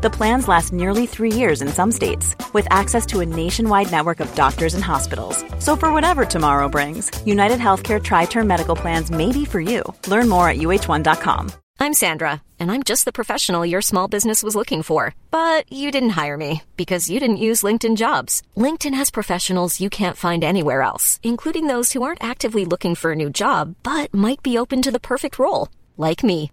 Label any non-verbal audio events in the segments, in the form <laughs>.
The plans last nearly three years in some states, with access to a nationwide network of doctors and hospitals. So, for whatever tomorrow brings, United Healthcare Tri Term Medical Plans may be for you. Learn more at uh1.com. I'm Sandra, and I'm just the professional your small business was looking for. But you didn't hire me because you didn't use LinkedIn jobs. LinkedIn has professionals you can't find anywhere else, including those who aren't actively looking for a new job but might be open to the perfect role, like me.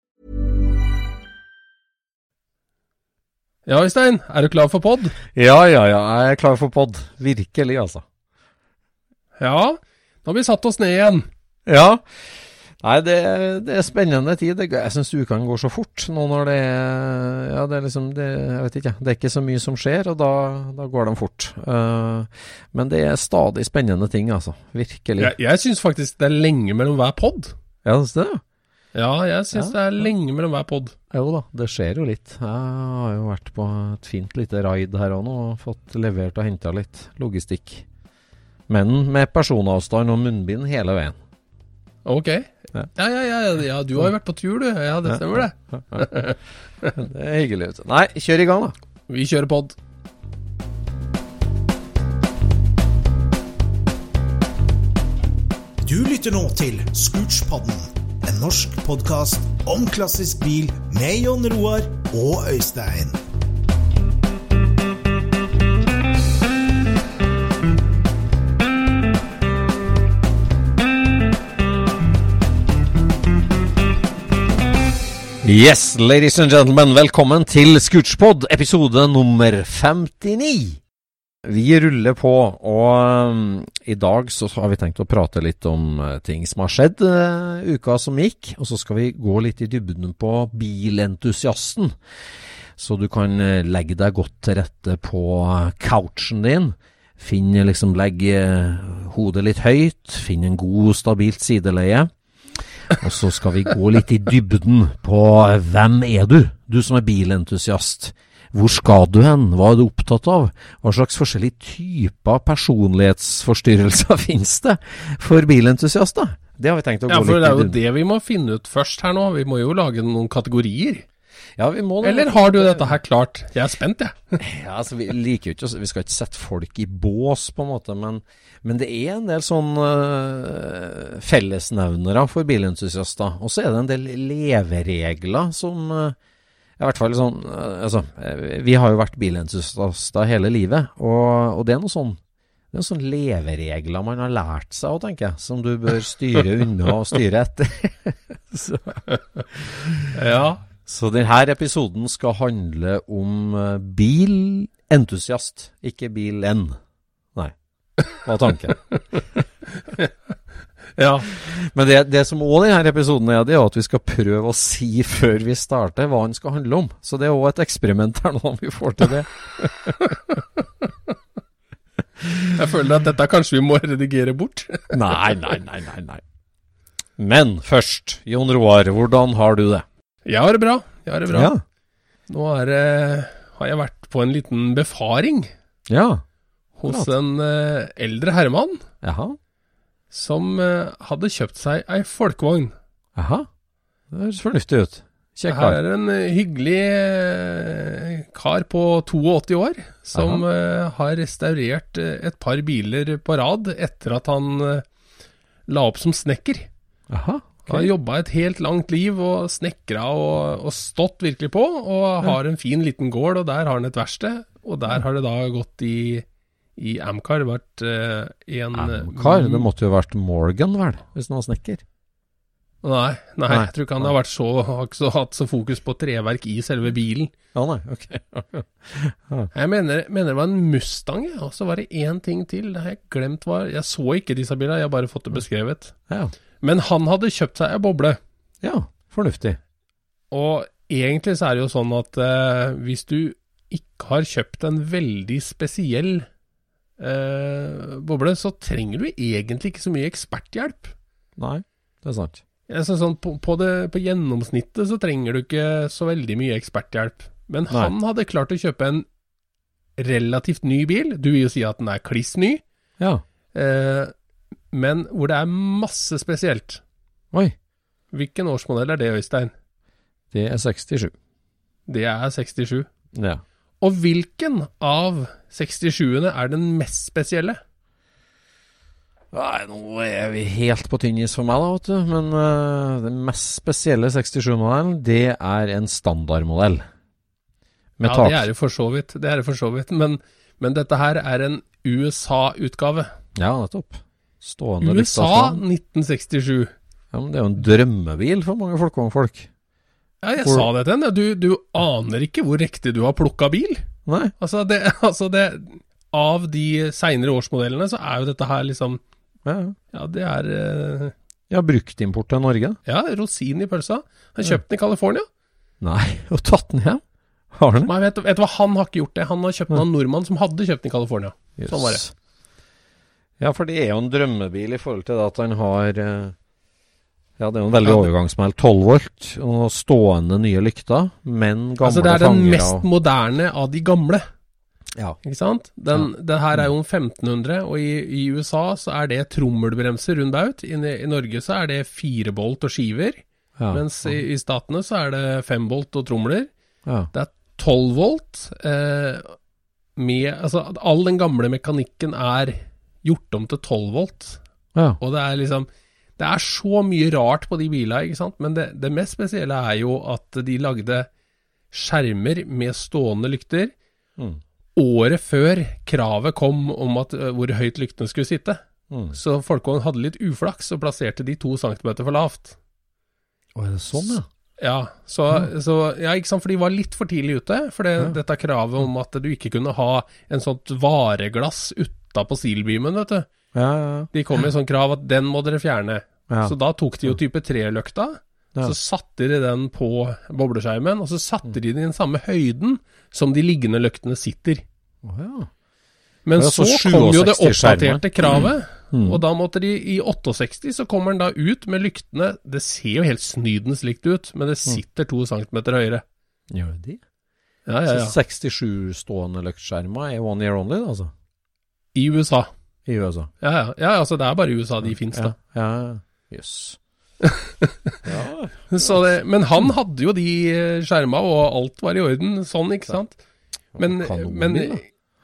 Ja, Øystein, er du klar for pod? Ja, ja, ja. Jeg er klar for pod. Virkelig, altså. Ja, nå har vi satt oss ned igjen. Ja. Nei, det, det er spennende tid. Jeg syns ukene går så fort nå når det er Ja, det er liksom det, Jeg vet ikke, det er ikke så mye som skjer, og da, da går de fort. Uh, men det er stadig spennende ting, altså. Virkelig. Jeg, jeg syns faktisk det er lenge mellom hver pod. Ja, det er det. Ja, jeg syns Ja, det er lenge mellom hver pod. Jo da, det skjer jo litt. Jeg har jo vært på et fint lite raid her òg nå, og fått levert og henta litt logistikk. Men med personavstand og munnbind hele veien. Ok. Ja. Ja, ja, ja, du har jo vært på tur, du. Ja, det stemmer det. <laughs> Det er hyggelig. ut. Nei, kjør i gang, da. Vi kjører pod. Du lytter nå til Scootspodden, en norsk podkast om klassisk bil med Jon Roar og Øystein. Yes, ladies and gentlemen, velkommen til Scootspod, episode nummer 59. Vi ruller på, og um, i dag så har vi tenkt å prate litt om uh, ting som har skjedd uh, uka som gikk, og så skal vi gå litt i dybden på bilentusiasten. Så du kan uh, legge deg godt til rette på couchen din. Finn liksom, legg hodet litt høyt, finn en god, stabilt sideleie. Og så skal vi gå litt i dybden på hvem er du, du som er bilentusiast. Hvor skal du hen, hva er du opptatt av, hva slags forskjellige typer personlighetsforstyrrelser <laughs> finnes det for bilentusiaster? Det har vi tenkt å Ja, for litt det er jo det vi må finne ut først her nå. Vi må jo lage noen kategorier. Ja, vi må. Eller har du dette her klart? Jeg er spent, jeg. <laughs> Ja, altså, vi liker jo ikke Vi skal ikke sette folk i bås, på en måte, men, men det er en del sånn uh, fellesnevnere for bilentusiaster. Og så er det en del leveregler som øh, i hvert fall sånn øh, Altså, øh, vi har jo vært bilentusiaster hele livet, og, og det er noe sånn det er noen sånne leveregler man har lært seg òg, tenker jeg, som du bør styre unna og styre etter. <laughs> så, Ja. så denne episoden skal handle om eh, bilentusiast, ikke bil-N. Nei, var tanken. <laughs> ja. Men det, det som òg denne episoden er, det er at vi skal prøve å si før vi starter hva den skal handle om. Så det er òg et eksperiment her nå, om vi får til det. <laughs> Jeg føler at dette kanskje vi må redigere bort. <laughs> Nei, nei, nei, nei. nei. Men først, Jon Roar, hvordan har du det? Jeg har det bra. Jeg har det bra. Ja. Nå er det, har jeg vært på en liten befaring ja. hos en eh, eldre herremann Jaha. Som eh, hadde kjøpt seg ei folkevogn. Jaha. Det høres fornuftig ut. Kjekk Her er en eh, hyggelig eh, kar på 82 år som eh, har restaurert et par biler på rad etter at han la opp som snekker. Jaha. Han har jobba et helt langt liv og snekra og, og stått virkelig på, og har en fin liten gård, og der har han et verksted. Og der har det da gått i, i Amcar vært uh, en Amcar? Det måtte jo vært Morgan, vel, hvis han var snekker? Nei, nei, Nei, jeg tror ikke han har så, har ikke så, hatt så fokus på treverk i selve bilen. Ja, nei, ok. <laughs> Jeg mener, mener det var en Mustang, ja, og så var det én ting til. Det har jeg glemt hva Jeg så ikke disse bilene, jeg har bare fått det beskrevet. ja. Men han hadde kjøpt seg ei boble. ja, fornuftig. Og egentlig så er det jo sånn at eh, hvis du ikke har kjøpt en veldig spesiell eh, boble, så trenger du egentlig ikke så mye eksperthjelp. Nei, det er sant. Jeg synes sånn, på, på, det, på gjennomsnittet så trenger du ikke så veldig mye eksperthjelp. Men Nei. han hadde klart å kjøpe en relativt ny bil. Du vil jo si at den er kliss ny, Ja. eh, men hvor det er masse spesielt. Oi, Hvilken årsmodell er det, Øystein? det er 67. Det er 67. Ja. Og hvilken av 67-ene er den mest spesielle? Nei, nå er vi helt på tynn is for meg, da, vet du. Men uh, den mest spesielle 67-modellen, det er en standardmodell. Ja, tak. det er det for så vidt. Det er det for så vidt. Men, men dette her er en USA-utgave. Ja, nettopp. Stående USA 1967. Ja, men det er jo en drømmebil for mange folkevognfolk. Ja, jeg Hvor- sa det til henne. Du, du aner ikke hvor riktig du har plukka bil. Nei. Altså, det, <laughs> altså det Av de seinere årsmodellene, så er jo dette her liksom Ja, ja. Det er uh... ja bruktimport til Norge? Ja, rosin i pølsa. Han kjøpte den i California. Nei, <laughs> og tatt den hjem? Har det? Men vet, vet du hva, han har ikke gjort det. Han har kjøpt den av en nordmann som hadde kjøpt den i California. Sånn var det. Ja, for det er jo en drømmebil i forhold til det at han har eh, Ja, det er jo en veldig Ja, overgangsmeld. 12 volt og stående nye lykter, men gamle Altså, det er den mest og- moderne av de gamle. Ja. Ikke sant? Den, det her er jo en 1500, og i, i USA så er det trommelbremser rund baut. I, I Norge så er det firebolt og skiver, ja. mens i, i statene så er det fembolt og tromler. ja. Det er 12 volt. Eh, med, altså, all den gamle mekanikken er gjort om til 12 volt. ja. Og det er liksom Det er så mye rart på de bilene, ikke sant. Men det, det mest spesielle er jo at de lagde skjermer med stående lykter Mm. året før kravet kom om at, hvor høyt lyktene skulle sitte. Mm. Så Folkvogn hadde litt uflaks og plasserte de to centimeter for lavt. Å, er det sånn, ja? Ja, så, så Ja, ikke sant, for de var litt for tidlig ute. For det, dette kravet om at du ikke kunne ha en sånt vareglass utapå silbeamen, vet du. Ja, ja, De kom med sånn krav at den må dere fjerne. Ja. Så da tok de jo type 3-løkta. Ja. Så satte de den på bobleskjermen, og så satte de den i den samme høyden som de liggende løktene sitter. Oh, ja. Men så kom jo det oppdaterte kravet, Mm. og da måtte de i 68 så kommer den da ut med lyktene Det ser jo helt snydens likt ut, men det sitter to centimeter høyere. Gjør det de? Ja, ja, ja. Så 67 stående løktskjermer er one year only, altså? I USA. I USA? Ja, ja. ja altså det er bare i USA de fins, da. Ja, Ja, jøss. ja. Det, men han hadde jo de eh, skjerma, og alt var i orden, sånn, ikke sant? Men, men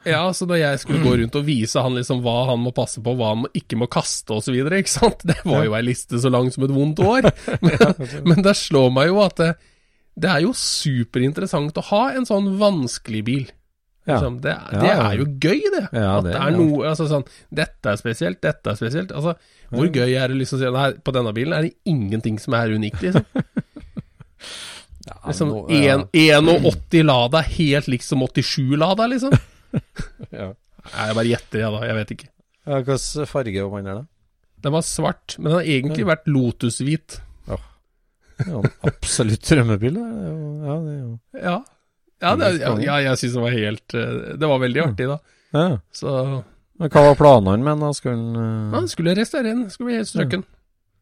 ja, så når jeg skulle gå rundt og vise han liksom hva han må passe på, hva han ikke må kaste osv., ikke sant, det var jo ei liste så lang som et vondt år. <laughs> <laughs> Men, men det slår meg jo at det, det er jo superinteressant å ha en sånn vanskelig bil. Ja. Liksom, det, det er jo gøy, det. Ja, at det er er noe altså sånn Dette er spesielt, dette er spesielt. Altså, hvor gøy er det liksom å si Nei, på denne bilen er det ingenting som er unikt, liksom. <laughs> Ja, liksom ja. 81 Lada helt liksom 87 Lada, liksom. <laughs> Ja. Nei, jeg bare gjetter, jeg, da. Jeg vet ikke. Ja, Hvilken farge var den, da? Den var svart, men den har egentlig vært lotushvit. Det er jo en absolutt drømmebil. det er Ja, det er jo Ja. Ja, det, ja, ja jeg syns det var helt eh, Det var veldig artig, da. ja. Så Men hva var planene med den? Skulle den uh... den skulle restaurere den. Skulle bli helt strøkken.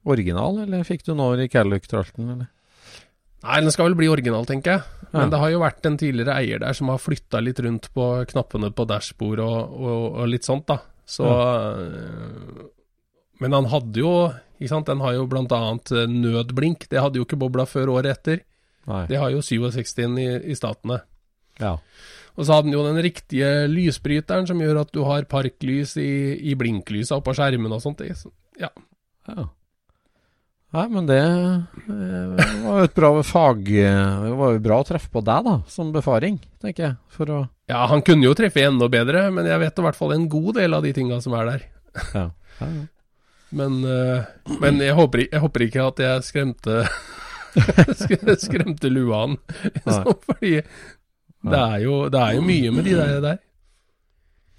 original, eller fikk du noe i Calluc-tralten, eller? Nei, den skal vel bli original, tenker jeg. Men det har jo vært en tidligere eier der som har flytta litt rundt på knappene på dashbord og, og, og litt sånt, da. Så øh, Men han hadde jo ikke sant, Den har jo øh, nødblink. Det hadde jo ikke bobla før året etter. Nei. Det har jo 67 i, i statene. Ja. Og så hadde den jo den riktige lysbryteren som gjør at du har parklys i, i blinklysa oppå skjermen og sånt. Så- Ja. ja. Nei, men det det var jo et bra fag Det var jo bra å treffe på deg, da, som befaring, tenker jeg. For å Ja, han kunne jo treffe enda bedre, men jeg vet i hvert fall en god del av de tinga som er der. Ja. ja, ja. Men, eh, men jeg, håper, jeg håper ikke at jeg skremte sk- <laughs> Skremte lua han. <laughs> fordi det er, jo, det er jo mye med de der. der.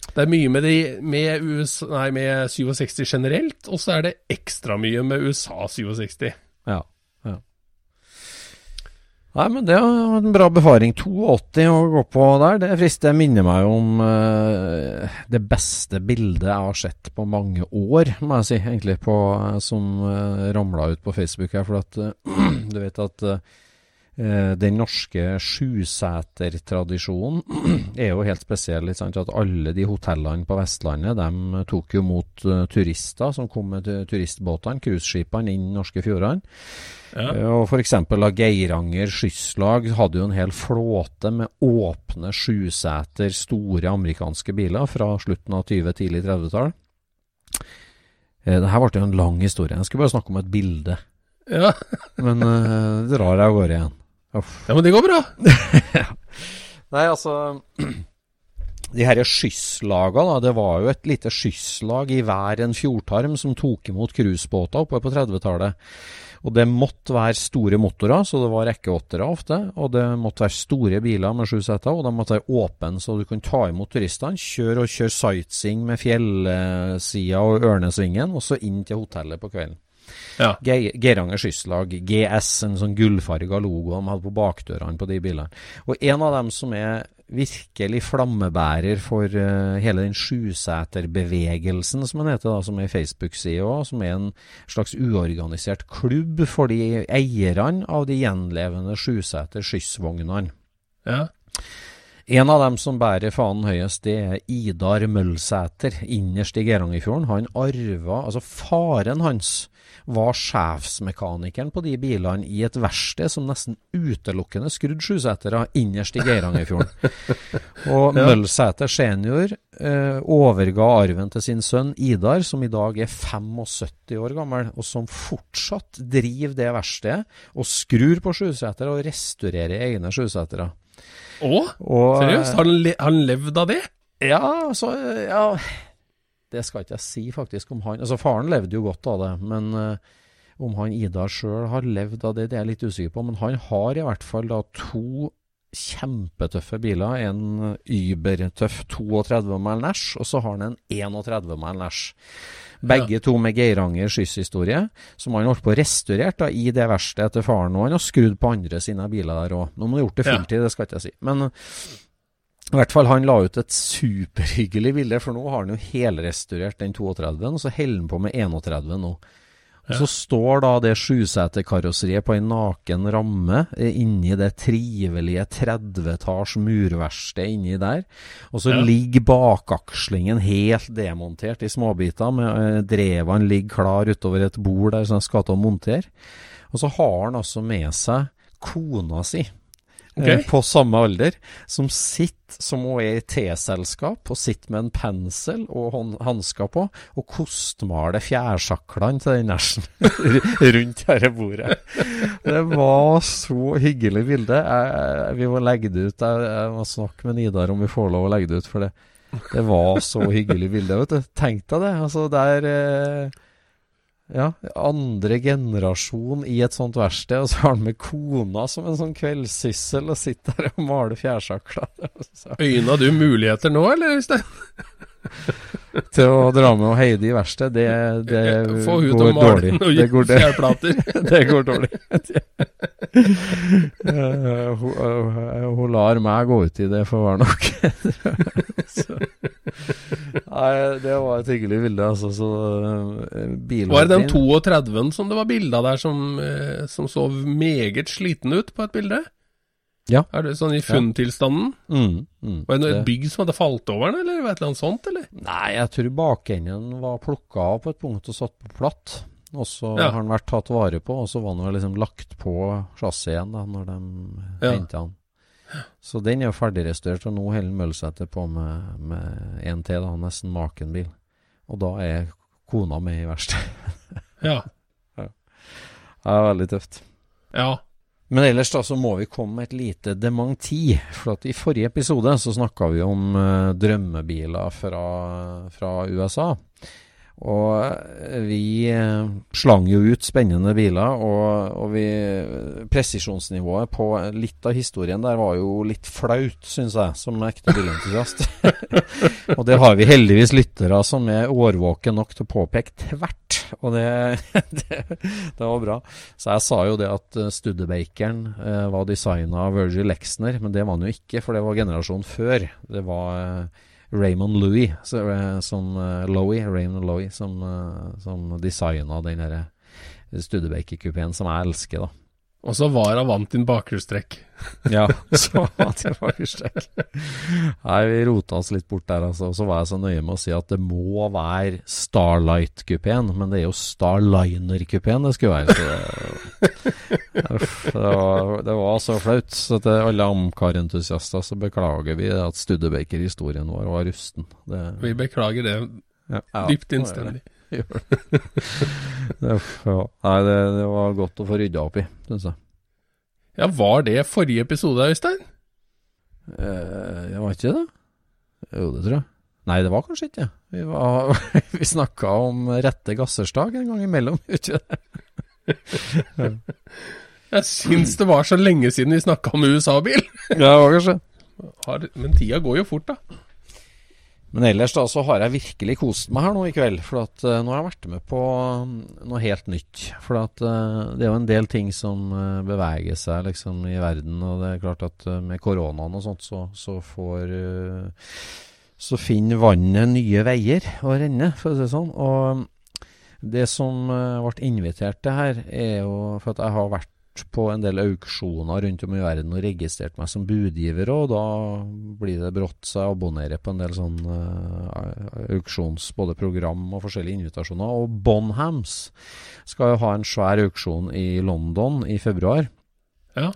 Det er mye med, de, med, USA, nei, med 67 generelt, og så er det ekstra mye med USA 67. Ja, ja. Nei, men det var en bra befaring. 82 å gå på der. Det frister minner meg om uh, det beste bildet jeg har sett på mange år, må jeg si, egentlig, på, eh, som uh, ramla ut på Facebook her. For at uh, <clears throat> du vet at eh, den norske sjusetertradisjonen <clears throat> er jo helt spesiell. At alle de hotellene på Vestlandet de tok jo mot eh, turister som kom med turistbåtene, cruiseskipene, inn i norske fjordene. Ja. Eh, Og f.eks. Geiranger Skysslag hadde jo en hel flåte med åpne sjuseter, store amerikanske biler fra slutten av 20-, tidlig 30-tall. Dette Det her ble jo en lang historie. Jeg skulle bare snakke om et bilde. Ja. Men uh, drar jeg av gårde igjen. Ja, men det går bra. <laughs> Nei, altså <clears throat> De her skysslaga, da. Det var jo et lite skysslag i hver en fjordtarm som tok imot cruisebåter oppe på 30-tallet. Og det måtte være store motorer, så det var rekkeåttere ofte. Og det måtte være store biler med sju seter, og de måtte være åpne, så du kunne ta imot turistene. Kjøre og kjøre sightseeing med fjellsida og Ørnesvingen, og så inn til hotellet på kvelden. Ja. Ge- Geiranger Skysslag, GS, en sånn gullfarga logo de hadde på bakdørene på de bilene. Og en av dem som er virkelig flammebærer for uh, hele den sjuseterbevegelsen, som den heter, da, som er Facebook-side òg, som er en slags uorganisert klubb for de eierne av de gjenlevende sjuseter skyssvognene. Ja. En av dem som bærer fanen høyest, det er Idar Møllsæter, innerst i Geirangerfjorden. Han arva Altså, faren hans var sjefsmekanikeren på de bilene i et verksted som nesten utelukkende skrudde sjusetere innerst i Geirangerfjorden. <laughs> Og Ja. Møllsæter senior eh, overga arven til sin sønn Idar, som i dag er 75 år gammel, og som fortsatt driver det verkstedet og skrur på sjusetere og restaurerer egne sjusetere. Å, seriøst? Har han, le han levd av det? Ja, altså Ja, det skal ikke jeg si faktisk om han. Altså, faren levde jo godt av det, men eh, om han Idar sjøl har levd av det, det er jeg litt usikker på. Men han har i hvert fall da to kjempetøffe biler. En übertøff 32 mæl Nash, og så har han en 31 mæl Nash. Begge to med Geiranger skysshistorie, som han holdt på å restaurere da, i det verkstedet til faren. Og han har skrudd på andre sine biler der òg. Nå må han ha gjort det Ja. fulltid, det skal ikke jeg si. Men i hvert fall, han la ut et superhyggelig bilde, for nå har han jo helrestaurert den 32-en, og så holder han på med 31 nå. Og Så står da det sjuseterkarosseriet på en naken ramme eh, inni det trivelige 30-etasj murverkstedet inni der. Og så Ja. ligger bakakslingen helt demontert i småbiter, med eh, drevene ligger klar utover et bord der som han skal til å montere. Og så har han altså med seg kona si. Ok. eh, På samme alder, som sitter som hun er i teselskap, og sitter med en pensel og hansker på, og kostmaler fjærsaklene til den nesjen <laughs> rundt dette bordet. Det var så hyggelig bilde. Vi må legge det ut. Jeg, jeg må snakke med Nidar om vi får lov å legge det ut, for det, det var så hyggelig bilde. Tenk deg det. Altså, det er eh, ja, andre generasjon i et sånt verksted, og så har han med kona som en sånn kveldssyssel og sitter der og maler fjærsakler. <laughs> Så- Øyna du muligheter nå, eller? Øystein? <laughs> Til å dra med og Heidi i verkstedet, det, det <laughs> Få hun går dårlig. Det går, det, <laughs> det går dårlig. uh, hun, uh, hun lar meg gå ut i det, får være nok. Nei, det var et hyggelig bilde, altså. Så uh, Var det den 32-en som det var bilde av der, som, eh, som så meget sliten ut på et bilde? Ja. Er det sånn i funntilstanden? Mm, mm, Var det noe- det- et bygg som hadde falt over den, eller et eller annet sånt, eller? Nei, jeg tror bakenden var plukka av på et punkt og satt på platt. Og så Ja. har den vært tatt vare på, og så var den vel liksom lagt på chassisen da, når de Ja. henta den. Så den er jo ferdigrestaurert, og nå holder Møllsæter på med, med en til, da, nesten maken bil. Og da er kona med i verkstedet. Ja. <laughs> Det er veldig tøft. Ja. Men ellers da så må vi komme med et lite dementi. For at i forrige episode så snakka vi om uh, drømmebiler fra, fra USA. Og vi eh, slang jo ut spennende biler, og, og vi, presisjonsnivået på litt av historien der var jo litt flaut, syns jeg, som ekte bilentusiast. <laughs> og det har vi heldigvis lyttere som er årvåke nok til å påpeke tvert, og det, <laughs> det, det, var bra. Så jeg sa jo det at eh, Studebakeren eh, var designa av Virgil Lexner, men det var han jo ikke, for det var generasjonen før. Det var Raymond Louis, så, uh, som uh, Lowie, Raymond Louis, som, uh, som designa den Studebaker-kupeen som jeg elsker, da. Og så var din bakhjulstrekk. ja, <laughs> så vant jeg bakhjulstrekk. Nei, vi rota oss litt bort der, altså. Og så var jeg så nøye med å si at det må være Starlight-kupeen, men det er jo Starliner-kupeen det skulle være. Så det, <laughs> det, var, det var så flaut. Så til alle Amcar-entusiaster så beklager vi at Studebaker-historien vår var rusten. Det, vi beklager det ja, dypt innstendig. <laughs> Gjør det. det, ja. Nei, det, det, var godt å få rydda opp i, syns jeg. Ja, var det forrige episode, Øystein? Eh, jeg var ikke det? Jo, det tror jeg. Nei, det var kanskje ikke det. Vi, var, <laughs> vi snakka om rette gassersdag en gang imellom, <laughs> ikke det? jeg syns det var så lenge siden vi snakka om USA-bil. ja, det var kanskje. Men tida går jo fort, da. Men ellers da så har jeg virkelig kost meg her nå i kveld. For at uh, nå har jeg vært med på um, noe helt nytt. For at uh, det er jo en del ting som uh, beveger seg liksom i verden. Og det er klart at med koronaen og sånt, så, så får Så finner vannet nye veier å renne, for å si det sånn. Og det som ble invitert til her, er jo for at jeg har vært på en del auksjoner rundt om i verden og registrert meg som budgiver, og da blir det brått seg abonnere på en del sånn uh, auksjons, både program og forskjellige invitasjoner. Og Bonhams skal jo ha en svær auksjon i London i februar. Ja.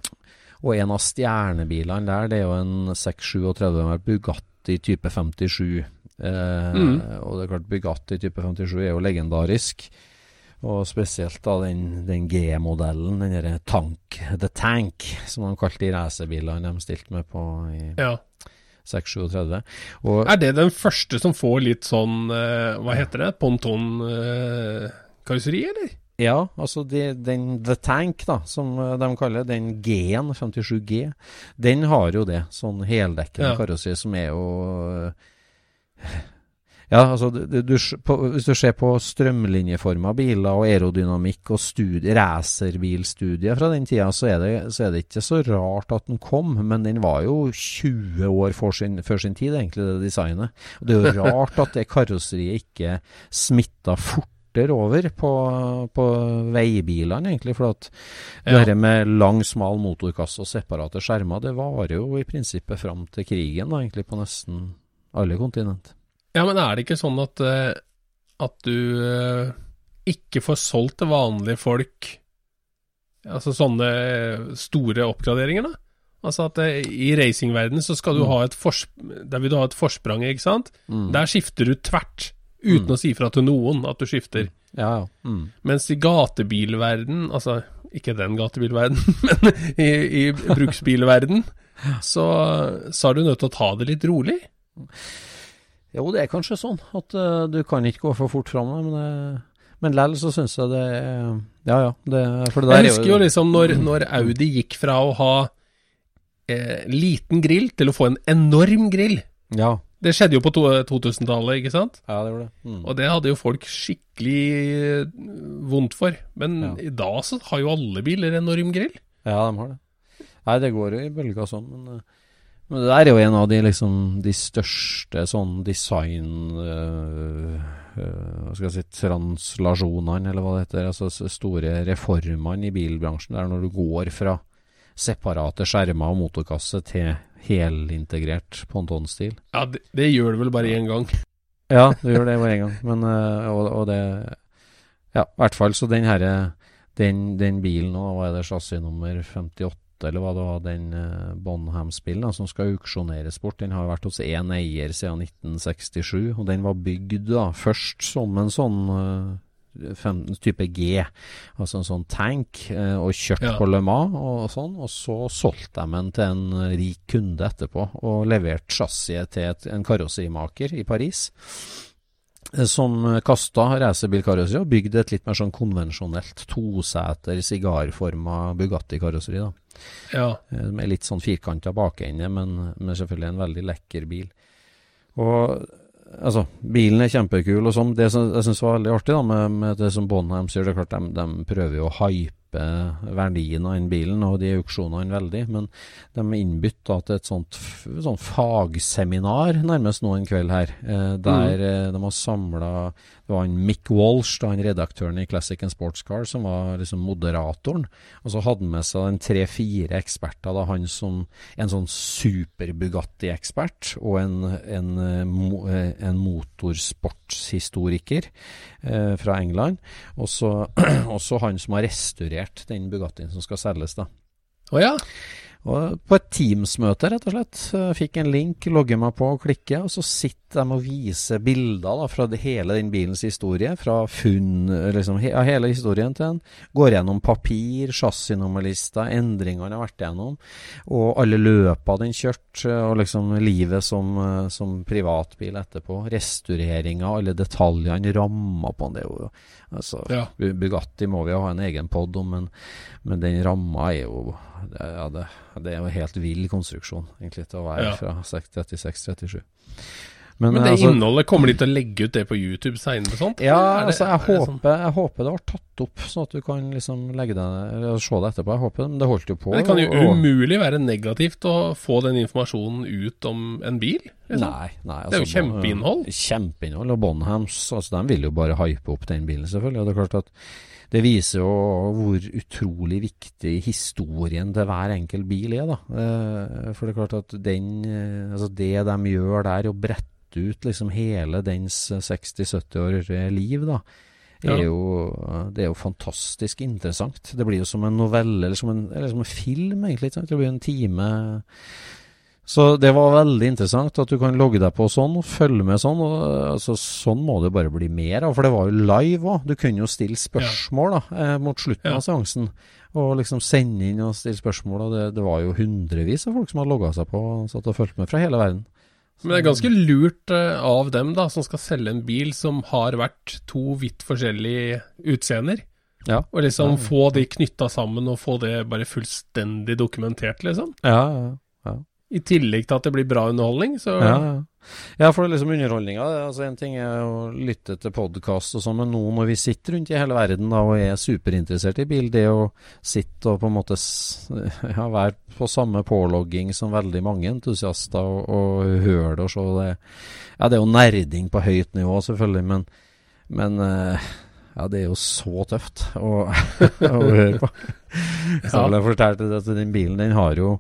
Og en av stjernebilene der, det er jo en 637 Bugatti type 57. Uh, mm. Og det er klart, Bugatti type 57 er jo legendarisk. Og spesielt da den, den G-modellen, den derre Tank, The Tank, som de kalte de racerbilene de stilte med på i ja. 637. er det den første som får litt sånn, uh, hva heter det, pontonkarosseri, uh, eller? Ja, altså de, den The Tank, da, som eh, de kaller den G-en, 57G, den har jo det. Sånn heldekkende ja. karosseri som er jo ja, altså du, du, på, Hvis du ser på strømlinjeforma biler og aerodynamikk og racerbilstudier fra den tida, så er, det, så er, det, ikke så rart at den kom. Men den var jo 20 år sin, før sin tid, egentlig, det designet. Og Det er jo <laughs> rart at det karosseriet ikke smitta fort over på, på veibilene, egentlig. For at ja. det med lang, smal motorkasse og separate skjermer, det varer jo i prinsippet fram til krigen, da, egentlig, på nesten alle kontinent. Ja, men er det ikke sånn at, uh, at du uh, ikke får solgt til vanlige folk Altså sånne store oppgraderinger, da? Altså at i racingverdenen så skal du mm. ha et Der vil du ha et forsprang, ikke sant? Mm. Der skifter du tvert, uten mm. å si fra til noen at du skifter. Ja, ja. Mm. Mens i gatebilverden, altså ikke den gatebilverden, <laughs> men i, i bruksbilverden, så, så er du nødt til å ta det litt rolig. Jo, det er kanskje sånn at uh, du kan ikke gå for fort fram, men, uh, men lell så syns jeg det er Ja ja. Det, for det der jeg husker jo liksom når, når, Audi gikk fra å ha eh, liten grill til å få en enorm grill. Ja. Det skjedde jo på 2000-tallet, ikke sant? Ja, det gjorde det. Mm. Og det hadde jo folk skikkelig eh, vondt for. Men ja. i dag så har jo alle biler enorm grill. Ja, de har det. Nei, det går jo i bølger sånn, men men det der er jo en av de, liksom, de største sånn design øh, øh, Hva skal jeg si Translasjonene, eller hva det heter. Altså store reformene i bilbransjen. Der når du går fra separate skjermer og motorkasse til helintegrert pontonstil. Ja, det, det, gjør du vel bare én gang? ja, du gjør det bare én gang. Men, øh, og, og, det Ja, i hvert fall så den herre den, den bilen nå, hva er det, chassisnummer 58? Eller hva det var, den uh, Bonham-spillen som skal auksjoneres bort. Den har vært hos én eier siden 1967, og den var bygd da først som en sånn 15, type G, altså en sånn tank, eh, og kjørt Ja. på Le Mans og sånn. Og så solgte de den til en rik kunde etterpå, og leverte chassiset til et, en karosserimaker i Paris. eh, Som kasta racerbilkarosseri og bygde et litt mer sånn konvensjonelt toseter, sigarforma Bugatti-karosseri. da Ja. Eh, Med litt sånn firkanta bakende, men, men selvfølgelig en veldig lekker bil. Og altså, bilen er kjempekul og sånn. Det som jeg syns var veldig artig da, med, med det som Bonham sier, det er klart de, de prøver jo å hype verdien av den bilen og de auksjonene veldig, men de innbytta til et sånt, sånn fagseminar nærmest nå en kveld her, eh, der mm. de har samla Det var han Mick Walsh, da, han redaktøren i Classic and Sports Car, som var liksom moderatoren. Og så hadde han med seg en tre-fire eksperter. da Han som en sånn super-Bugatti-ekspert og en, en, eh, eh, en motorsportshistoriker eh, fra England. <clears throat> Og så han som har restaurert den Bugattien som skal selges. da Å ja. Og på et Teams-møte, rett og slett. Fikk en link, logger meg på og klikker, og så sitter de og viser bilder da, fra hele den bilens historie. Fra funn, liksom, he, hele historien til den. Går gjennom papir, chassisnummerlister, endringene den har vært gjennom, og alle løpa den kjørt, eh, og liksom livet som, som privatbil etterpå. Restaureringa, alle detaljene, ramma på den. Det er jo altså, Ja. Bugatti må vi jo ha en egen pod om, men, men den ramma er jo ja, det, det er jo helt vill konstruksjon, egentlig, til å være Ja. fra 36-37. Men det altså, innholdet, kommer de til å legge ut det på YouTube seinere? sånt? Ja, det- altså, jeg, håper, det sånn- håper, jeg håper det ble tatt opp, sånn at du kan liksom legge det eller se det etterpå. Jeg håper Men det holdt jo på. Men det kan jo og- umulig være negativt å få den informasjonen ut om en bil? liksom. Nei, nei Det er jo altså, kjempeinnhold. Kjempeinnhold. Og Bonhams altså, de vil jo bare hype opp den bilen, selvfølgelig. Og det er klart at det viser jo hvor utrolig viktig historien til hver enkelt bil er, da. Eh, For det er klart at den eh, Altså, det de gjør der, å brette ut liksom hele dens 60-70 år liv, da. Ja. Er jo, det er jo fantastisk interessant. Det blir jo som en novelle, eller som en, eller som en film, egentlig. Det blir en time så det var veldig interessant at du kan logge deg på sånn og følge med sånn. Og, altså, sånn må det bare bli mer av, for det var jo live òg. Du kunne jo stille spørsmål da, eh, mot slutten Ja. av seansen. Og liksom sende inn og stille spørsmål. Og det, det var jo hundrevis av folk som hadde logga seg på og satt og fulgt med fra hele verden. Men det er ganske lurt eh, av dem da, som skal selge en bil som har vært to vidt forskjellige utseender. Ja. Og liksom få de knytta sammen og få det bare fullstendig dokumentert, liksom. Ja, ja, ja. I tillegg til at det blir bra underholdning, så Ja, ja. Ja for det er liksom underholdninga altså En ting er å lytte til podkast og sånn, men nå når vi sitter rundt i hele verden da, og er superinteressert i bil, det å sitte og på en måte ja, være på samme pålogging som veldig mange entusiaster og, og høre det og se det Ja, det er jo nerding på høyt nivå, selvfølgelig, men, men eh, ja, det er jo så tøft å, <laughs> å høre på. Så Ja. jeg fortalte at den bilen, den har jo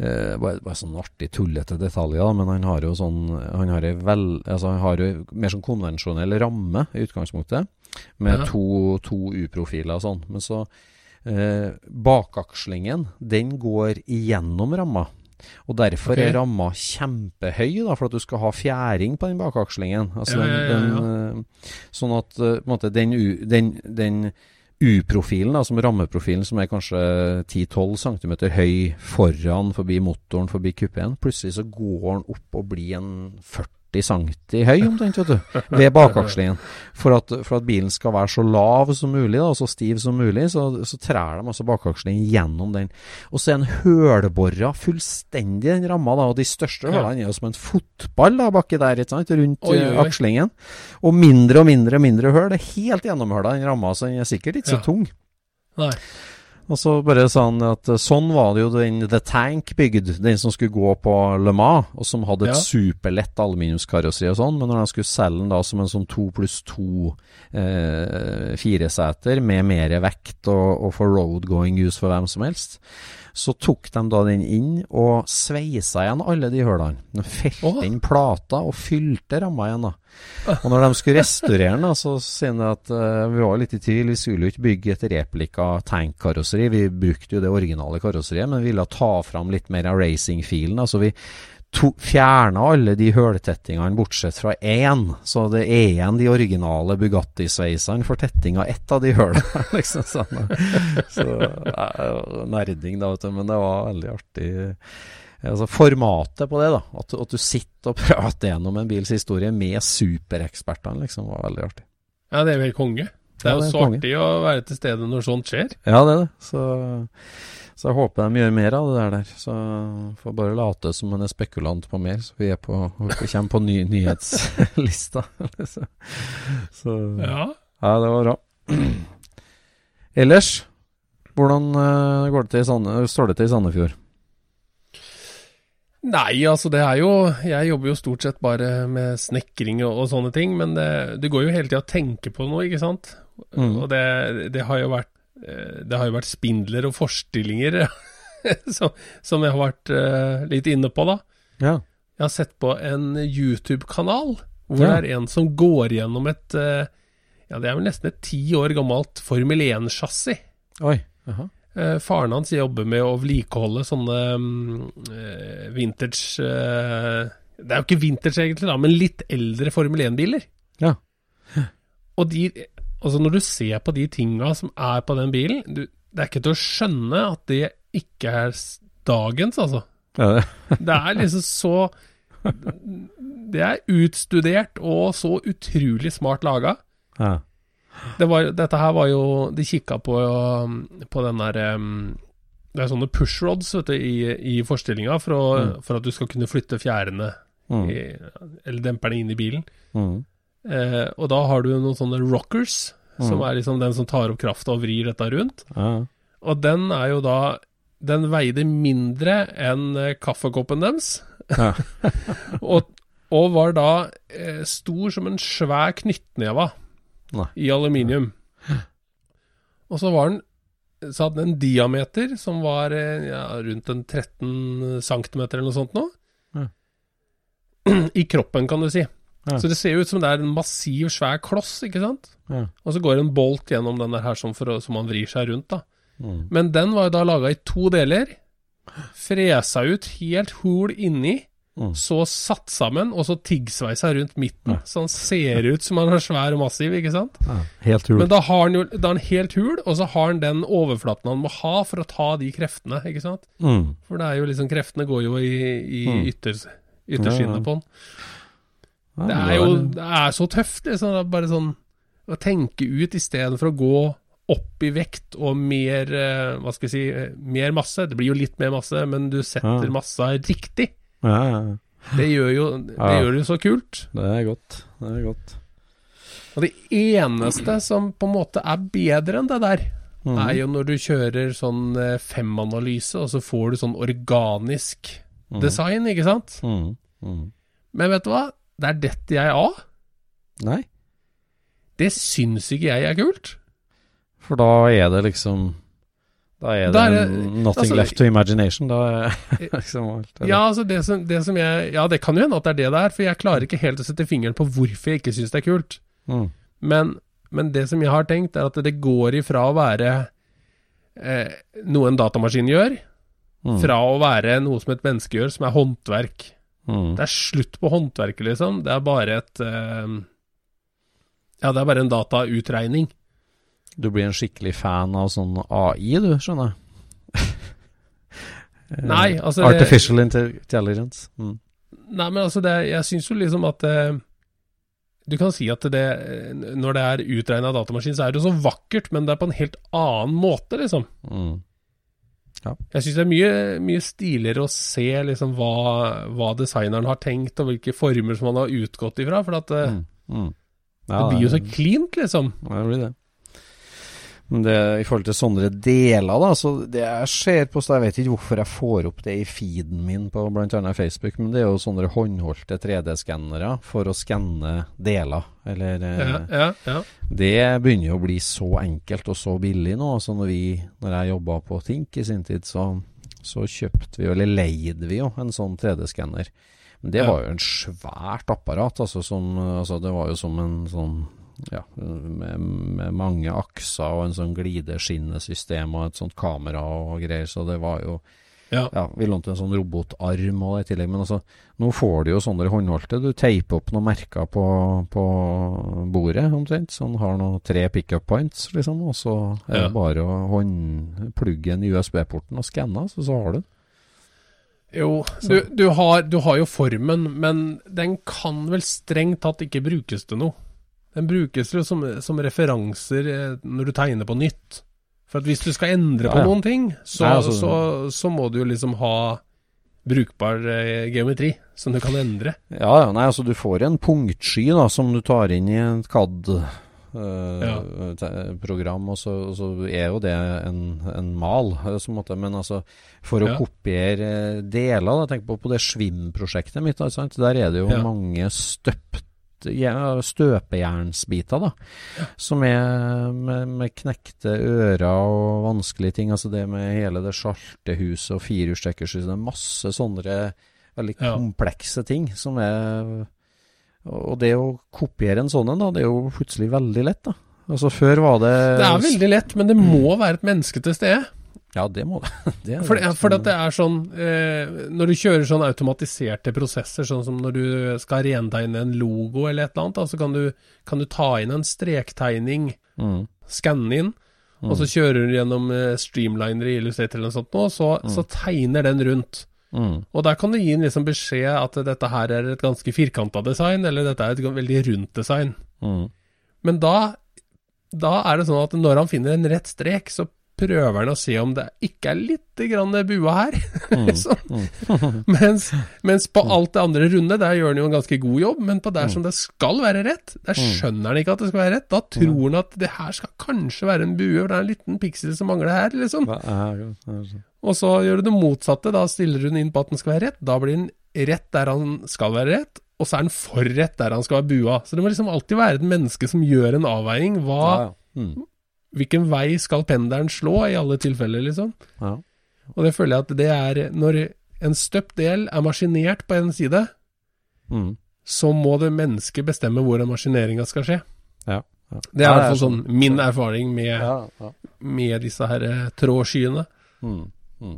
Eh, bare, bare sånn artig, tullete detaljer, da, men han har jo sånn Han har vel, altså han har jo mer sånn konvensjonell ramme i utgangspunktet, med Ja. to, to U-profiler og sånn. Men så eh, Bakakslingen, den går igjennom ramma. Og derfor okay. er ramma kjempehøy, da, for at du skal ha fjæring på den bakakslingen. Altså Ja, ja, den, den, eh, sånn at eh, måte den, den U-profilen, altså rammeprofilen, som er kanskje 10-12 cm høy foran, forbi motoren, forbi kupeen, plutselig så går den opp og blir en 40 cm høy, omtrent, vet du, ved bakakslingen. For for at bilen skal være så lav som mulig, da, så stiv som mulig, så, så trær de altså bakakslingen gjennom den. Og så er den hølbora fullstendig, den ramma, da, og de største hølene er jo som en fotball da, baki der, ikke sant, rundt Oi, oi, akslingen. Og mindre og mindre og mindre høl. Det er helt gjennomhøla, den ramma, så den er sikkert ikke så tung. Nei. Og så bare sa han at eh, sånn var det jo den The Tank bygd, den som skulle gå på Le Mans, og som hadde et Ja. superlett aluminiumskarosseri og sånn, men når de skulle selge den da som en sånn to pluss to eh, fireseter med mer vekt og, og for road-going use for hvem som helst, så tok de da den inn og sveisa igjen alle de hullene. De felte oh. inn plata og fylte ramma igjen, da. Og når de skulle restaurere den, da, så sier de at uh, vi var litt i tvil. Vi skulle jo ikke bygge et replika tankkarosseri. Vi brukte jo det originale karosseriet, men vi ville ta fram litt mer av racing-filen. Altså vi fjerna alle de høltettingene bortsett fra én. Så det er igjen de originale Bugatti-sveisene for tetting av ett av de hølene. <laughs> liksom sånn. Så eh, nerding, da, vet du. Men det var veldig artig. Altså Formatet på det, da. At, at du sitter og <laughs> prater gjennom en bils historie med superekspertene, liksom, var veldig artig. Ja, det er vel konge. Det er jo er så artig å være til stede når sånt skjer. Ja, det er det. Så, så jeg håper de gjør mer av det der. der. Så får bare late som en er spekulant på mer, så vi er på, vi kommer på ny, nyhetslista. så, <laughs> så ja. Ja. det var bra. Ellers, hvordan eh, går det Sande, står det til i Sandefjord? Nei, altså det er jo Jeg jobber jo stort sett bare med snekring og, og sånne ting, men det, det går jo hele tida å tenke på noe, ikke sant? Mm. Og det, det har jo vært Det har jo vært spindler og forstillinger <laughs> som, som jeg har vært uh, litt inne på, da. Ja. Jeg har sett på en YouTube-kanal hvor Ja. det er en som går gjennom et uh, Ja, det er vel nesten et ti år gammelt Formel 1-chassis. Oi. Jaha. Eh, faren hans jobber med å vedlikeholde sånne mm, eh, vintage eh, Det er jo ikke vintage egentlig, da, men litt eldre Formel 1-biler. Ja. Og de Altså, når du ser på de tinga som er på den bilen du, Det er ikke til å skjønne at det ikke er dagens, altså. Ja, det. <laughs> Det er liksom så Det er utstudert og så utrolig smart laga. Ja. Det var, dette her var jo De kikka på, um, på den der um, Det er sånne pushrods vet du, i, i forstillinga for, Mm. for at du skal kunne flytte fjærene Mm. i, eller demperne inn i bilen. Mm. Eh, og da har du noen sånne rockers, som Mm. er liksom den som tar opp krafta og vrir dette rundt. Ja. Og den er jo da Den veide mindre enn eh, kaffekoppen deres. Ja. <laughs> og, og var da eh, stor som en svær knyttneve i aluminium. Og så var den så hadde den en diameter som var eh, ja, rundt en 13 cm eller noe sånt nå. Ja. <clears throat> I kroppen, kan du si. Ja. Så det ser jo ut som det er en massiv, svær kloss, ikke sant? Ja. Og så går en bolt gjennom den der her som, for, å- som han vrir seg rundt, da. Mm. Men den var jo da laga i to deler. Fresa ut helt hul inni, Mm. så satt sammen, og så tiggsveisa rundt midten. Ja. Så han ser ut som han er svær og massiv, ikke sant? Ja. Helt hul. Men da har han jo da er han helt hul, og så har han den overflaten han må ha for å ta de kreftene, ikke sant? Mm. For det er jo liksom Kreftene går jo i, i Mm. ytter, ytterskinnet Ja, ja. på han. Det er jo det er så tøft, liksom. Det er bare sånn å tenke ut istedenfor å gå opp i vekt og mer eh, Hva skal jeg si eh, Mer masse. Det blir jo litt mer masse, men du setter Ja. massa riktig. Ja, ja. Det gjør jo det gjør det jo så kult. Det er godt. Det er godt. Og det eneste som på en måte er bedre enn det der, Mm. er jo når du kjører sånn eh, femanalyse, og så får du sånn organisk Mm. design, ikke sant? Mm. Mm. Men vet du hva? Der detter jeg av. Nei, Det syns ikke jeg er kult. for da er det liksom Da er det, Da er det- nothing altså- left to imagination. Da er <laughs> liksom alt? Ja, altså det som, det som jeg Ja, det kan jo hende at det er det det er, for jeg klarer ikke helt å sette fingeren på hvorfor jeg ikke syns det er kult. Mm. Men, men det som jeg har tenkt, er at det går ifra å være eh, noe en datamaskin gjør, Mm. fra å være noe som et menneske gjør, som er håndverk. Mm. Det er slutt på håndverket, liksom. Det er bare et uh, Ja, det er bare en datautregning. Du blir en skikkelig fan av sånn AI, du, skjønner jeg. <laughs> Eh, Nei, altså Artificial det, intelligence. Mm. Nei, men altså, det, jeg syns jo liksom at uh, Du kan si at det eh, Når det er utregna datamaskin, så er det jo så vakkert, men det er på en helt annen måte, liksom. Mm. Jeg syns det er mye, mye stiligere å se liksom hva, hva designeren har tenkt, og hvilke former som han har utgått ifra. For at mm. Mm. Ja, det blir jo så cleant, liksom. Ja, det blir det. Men det, i forhold til sånne deler, da, så det jeg ser på så Jeg vet ikke hvorfor jeg får opp det i feeden min på bl.a. Facebook, men det er jo sånne håndholdte 3D-skannere for å skanne deler. Eller eh, Ja, ja, ja. Det begynner jo å bli så enkelt og så billig nå. Så når, vi, når jeg jobba på Tink i sin tid, så, så kjøpte vi, eller leide vi jo, en sånn 3D-skanner. Men det var jo en svært apparat. Altså, som, altså det var jo som en sånn ja, med, med mange akser og en sånn glideskinnesystem og et sånt kamera og greier. Så det var jo Ja. Ja, vi lånte en sånn robotarm og i tillegg, men altså, nå får du jo sånne håndholdte. Du teiper opp noen merker på, på bordet, omtrent. Så den har noen tre pickup points, liksom. Og så er det Ja. bare å håndplugge i USB-porten og skanne, så, så har du den. Jo, du, du, har, du har jo formen, men den kan vel strengt tatt ikke brukes til noe. Den brukes jo som, som referanser eh, når du tegner på nytt. For at hvis du skal endre på ja. noen ting, så, Nei, altså- så, så må du jo liksom ha brukbar eh, geometri som du kan endre. Ja, ja, nei, altså du får en punktsky da, som du tar inn i et CAD-program, og, så, og så er jo det en, en mal, eh, måte. men altså for å Ja. kopiere deler, da, tenk på, på det Svim-prosjektet mitt, der er det jo Ja. mange støpt ja, støpejernsbiter, da, som er med, med knekte ører og vanskelige ting. Altså det med hele det sjaltehuset og firehjulstrekkersystemet. Det er masse sånne veldig komplekse ting som er Og det å kopiere en sånn en, da, det er jo plutselig veldig lett, da. Altså Før var det Det er veldig lett, men det må være et menneske til stede. Ja, det må <laughs> det. For, det. for det er sånn eh, Når du kjører sånn automatiserte prosesser, sånn som når du skal rentegne en logo eller et eller annet, da, så kan du, kan du ta inn en strektegning, Mm. skanne inn, og så kjører du gjennom eh, Streamliner i Illustrator eller noe sånt, nå, så, så tegner den rundt. Mm. Og der kan du gi en liksom beskjed at dette her er et ganske firkanta design, eller dette er et veldig rundt design. Mm. Men da, da er det sånn at når han finner en rett strek, så prøver han å se om det ikke er litt grann bua her. <laughs> liksom. <laughs> mens, mens på alt det andre runde, der gjør han jo en ganske god jobb, men på der som det skal være rett, der skjønner han ikke at det skal være rett. Da tror han at det her skal kanskje være en bue, for det er en liten piksel som mangler her, liksom. Og så gjør du det motsatte, da stiller du den inn på at den skal være rett. Da blir den rett der han skal være rett, og så er den for rett der han skal være bua. Så det må liksom alltid være et menneske som gjør en avveining. Hva, Ja, ja. Mm. Hvilken vei skal pendelen slå, i alle tilfeller, liksom. Ja. Og det føler jeg at det er Når en støpt del er maskinert på en side, Mm. så må det mennesket bestemme hvor maskineringa skal skje. Ja. ja. Det er i hvert fall sånn sånn. min erfaring med, med disse her eh, trådskyene. Mm. Mm.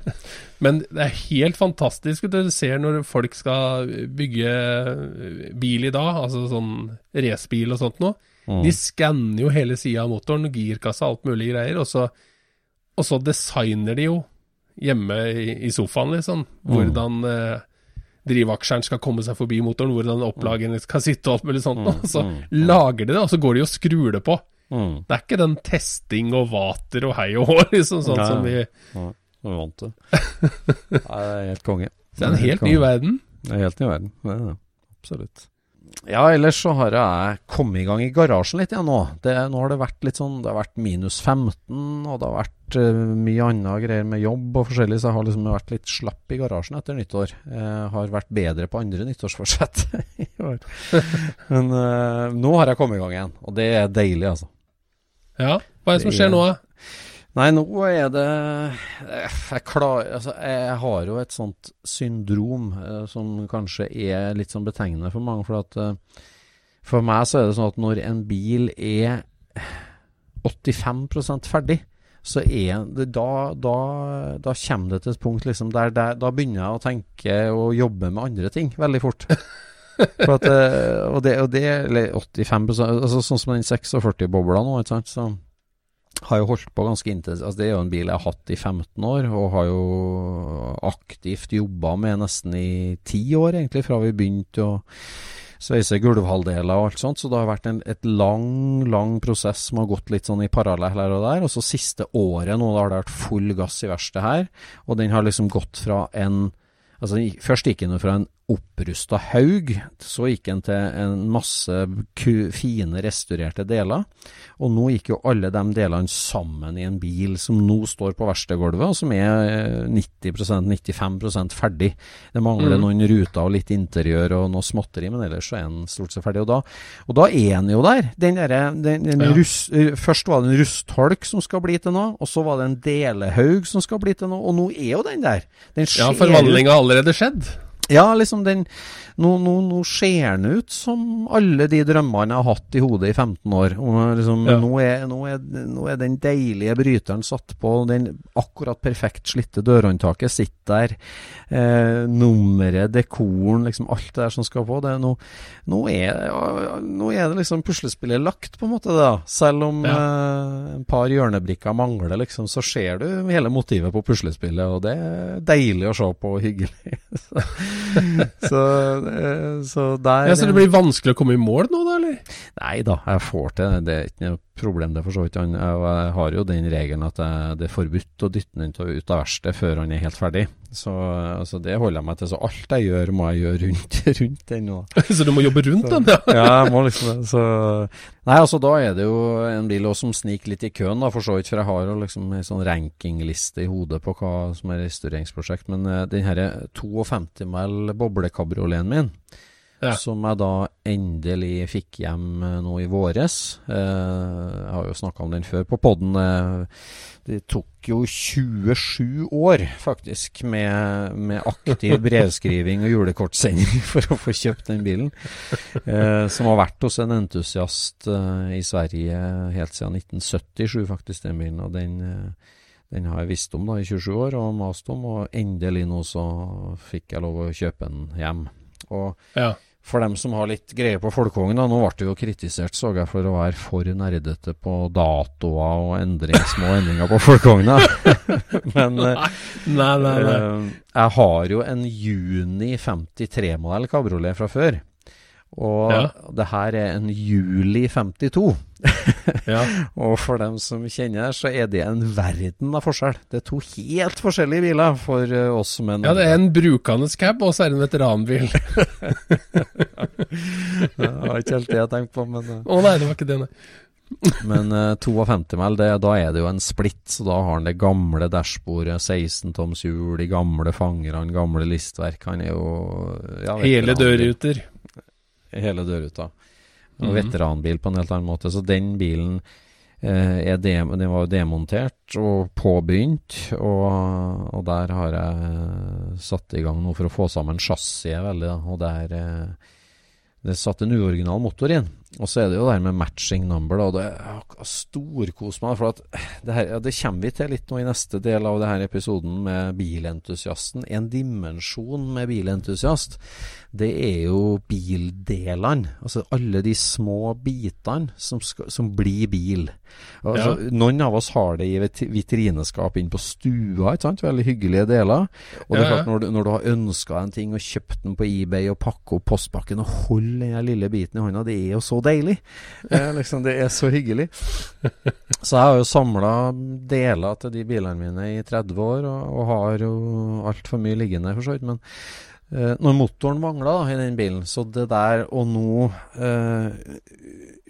<laughs> Men det er helt fantastisk at du ser når folk skal bygge bil i dag, altså sånn racebil og sånt noe. Mm. De skanner jo hele sida av motoren, girkassa, alt mulig greier, og så, og så designer de jo hjemme i, i sofaen, liksom, hvordan eh, drivaksjeren skal komme seg forbi motoren, hvordan opplagene skal sitte og alt mulig sånt. Og så lager de det, og så går de og skrur det på. Mm. Det er ikke den testing og vater og hei og hå, liksom, sånn Nei, som vi Nei, vi vant til. <laughs> Nei, det er helt konge. Det er en helt ny verden. Det er helt ny verden. Det er det. Absolutt. Ja, ellers så har jeg kommet i gang i garasjen litt igjen nå. Det, nå har det vært litt sånn Det har vært minus 15, og det har vært uh, mye annet greier med jobb og forskjellig, så jeg har liksom vært litt slapp i garasjen etter nyttår. Jeg har vært bedre på andre nyttårsforsett <laughs> i år. Men uh, nå har jeg kommet i gang igjen, og det er deilig, altså. Ja, hva er det som skjer nå, da? Nei, nå er det Jeg klar, altså, jeg har jo et sånt syndrom eh, som kanskje er litt sånn betegnende for mange. For at eh, For meg så er det sånn at når en bil er 85% ferdig, så er det da, da, da kommer det til et punkt liksom der, der Da begynner jeg å tenke og jobbe med andre ting veldig fort. <laughs> For at, eh, og det, og det eller 85% altså Sånn som den 46-bobla nå, ikke sant. Så har jo holdt på ganske intensivt. Altså, det er jo en bil jeg har hatt i 15 år, og har jo aktivt jobba med nesten i 10 år, egentlig, fra vi begynte å sveise gulvhalvdeler og alt sånt. Så det har vært en et lang, lang prosess som har gått litt sånn i parallell her og der. Og så siste året nå, da har det vært full gass i verkstedet her, og den har liksom gått fra en Altså, først gikk den fra en opprusta haug, så gikk en til en masse fine restaurerte deler. Og nå gikk jo alle de delene sammen i en bil som nå står på verkstedgulvet, og som er eh, 90-95% ferdig. Det mangler Mm. noen ruter og litt interiør og noe småtteri, men ellers så er den stort sett ferdig. Og da, og da er den jo der. Den der den, den Ja. rus- eh, Først var det en rustholk som skal bli til noe, og så var det en delehaug som skal bli til noe, og nå er jo den der. Den Ja, forvandlinga har allerede skjedd. Ja, liksom den Nå, nå, nå ser den ut som alle de drømmene jeg har hatt i hodet i 15 år. Liksom, Ja. nå, er, nå, er, nå er den deilige bryteren satt på, den akkurat perfekt slitte dørhåndtaket sitter der. Eh, nummeret, dekoren, liksom alt det der som skal på. Det nå, nå, er, nå er det liksom puslespillet lagt, på en måte, da. Selv om eh, et par hjørnebrikker mangler, liksom, så ser du hele motivet på puslespillet, og det er deilig å se på og hyggelig. <laughs> <laughs> så, eh, så der Ja, Så det blir vanskelig å komme i mål nå, da, eller? Nei da, jeg får til det. Det er ikke noe problem, det for så vidt. Jeg, har jo den regelen at det er forbudt å dytte den ut av- ut av verkstedet før han er helt ferdig. Så altså, det holder jeg meg til. Så alt jeg gjør, må jeg gjøre rundt, <laughs> rundt den. <laughs> Så du må jobbe rundt den, ja? ja, jeg må liksom det. Så Nei, altså da er det jo en bil også som sniker litt i køen, da, for så vidt. For jeg har jo liksom en sånn rankingliste i hodet på hva som er restaureringsprosjekt. Men uh, den herre 52 mil boblekabrioleten min, Ja. som jeg da endelig fikk hjem eh, nå i våres. Eh, jeg har jo snakka om den før på poden. det tok jo 27 år, faktisk, med, med aktiv <laughs> brevskriving og julekortsending <laughs> for å få kjøpt den bilen. Eh, som har vært hos en entusiast eh, i Sverige helt siden 1977, faktisk, den bilen. Og den, eh, den har jeg visst om da i 27 år og mast om, og endelig nå så fikk jeg lov å kjøpe den hjem. Og ja. For dem som har litt greie på Folkekongen, da, nå ble det jo kritisert, så jeg, for å være for nerdete på datoer og endring, små endringer på Folkekongen, <laughs> Men eh, Nei, nei, nei. eh, jeg har jo en juni 53-modell kabriolet fra før. Og Ja. det her er en juli 52. <laughs> Ja. Og for dem som kjenner, så er det en verden av forskjell. Det er to helt forskjellige biler for eh, oss som er ja, det er en brukende cab, og så er det en veteranbil. <laughs> Det var ikke helt det jeg tenkte på, men eh, Å nei, det var ikke det, nei. <laughs> Men uh, 52 mil, det, da er det jo en splitt, så da har han det gamle dashbordet, 16 toms hjul, de gamle fangerne, gamle listverk. Han er jo ja, Hele dørruter. Hele dørruta. Og -hmm. veteranbil på en helt annen måte. Så den bilen eh, dem, den var jo demontert og påbegynt, og, og der har jeg satt i gang noe for å få sammen chassiset veldig. Og der eh, det satt en uoriginal motor inn. Og så er det jo det her med matching number, da. Og det er storkos meg. For det, her, ja, det kommer vi til litt nå i neste del av denne episoden med bilentusiasten. En dimensjon med bilentusiast, det er jo bildelene. Altså alle de små bitene som, skal, som blir bil. Altså, Noen av oss har det i vit- vitrineskap inne på stua, ikke sant? Veldig hyggelige deler. Og det er Ja, ja. klart, når du, når du har ønska en ting og kjøpt den på eBay og pakka opp postpakken og holder den lille biten i hånda, det er jo så deilig. Det er, liksom, det er så hyggelig. Så jeg har jo samla deler til de bilene mine i 30 år, og, og har jo altfor mye liggende, for så vidt. Men eh, når motoren mangla i den bilen, så det der å nå eh,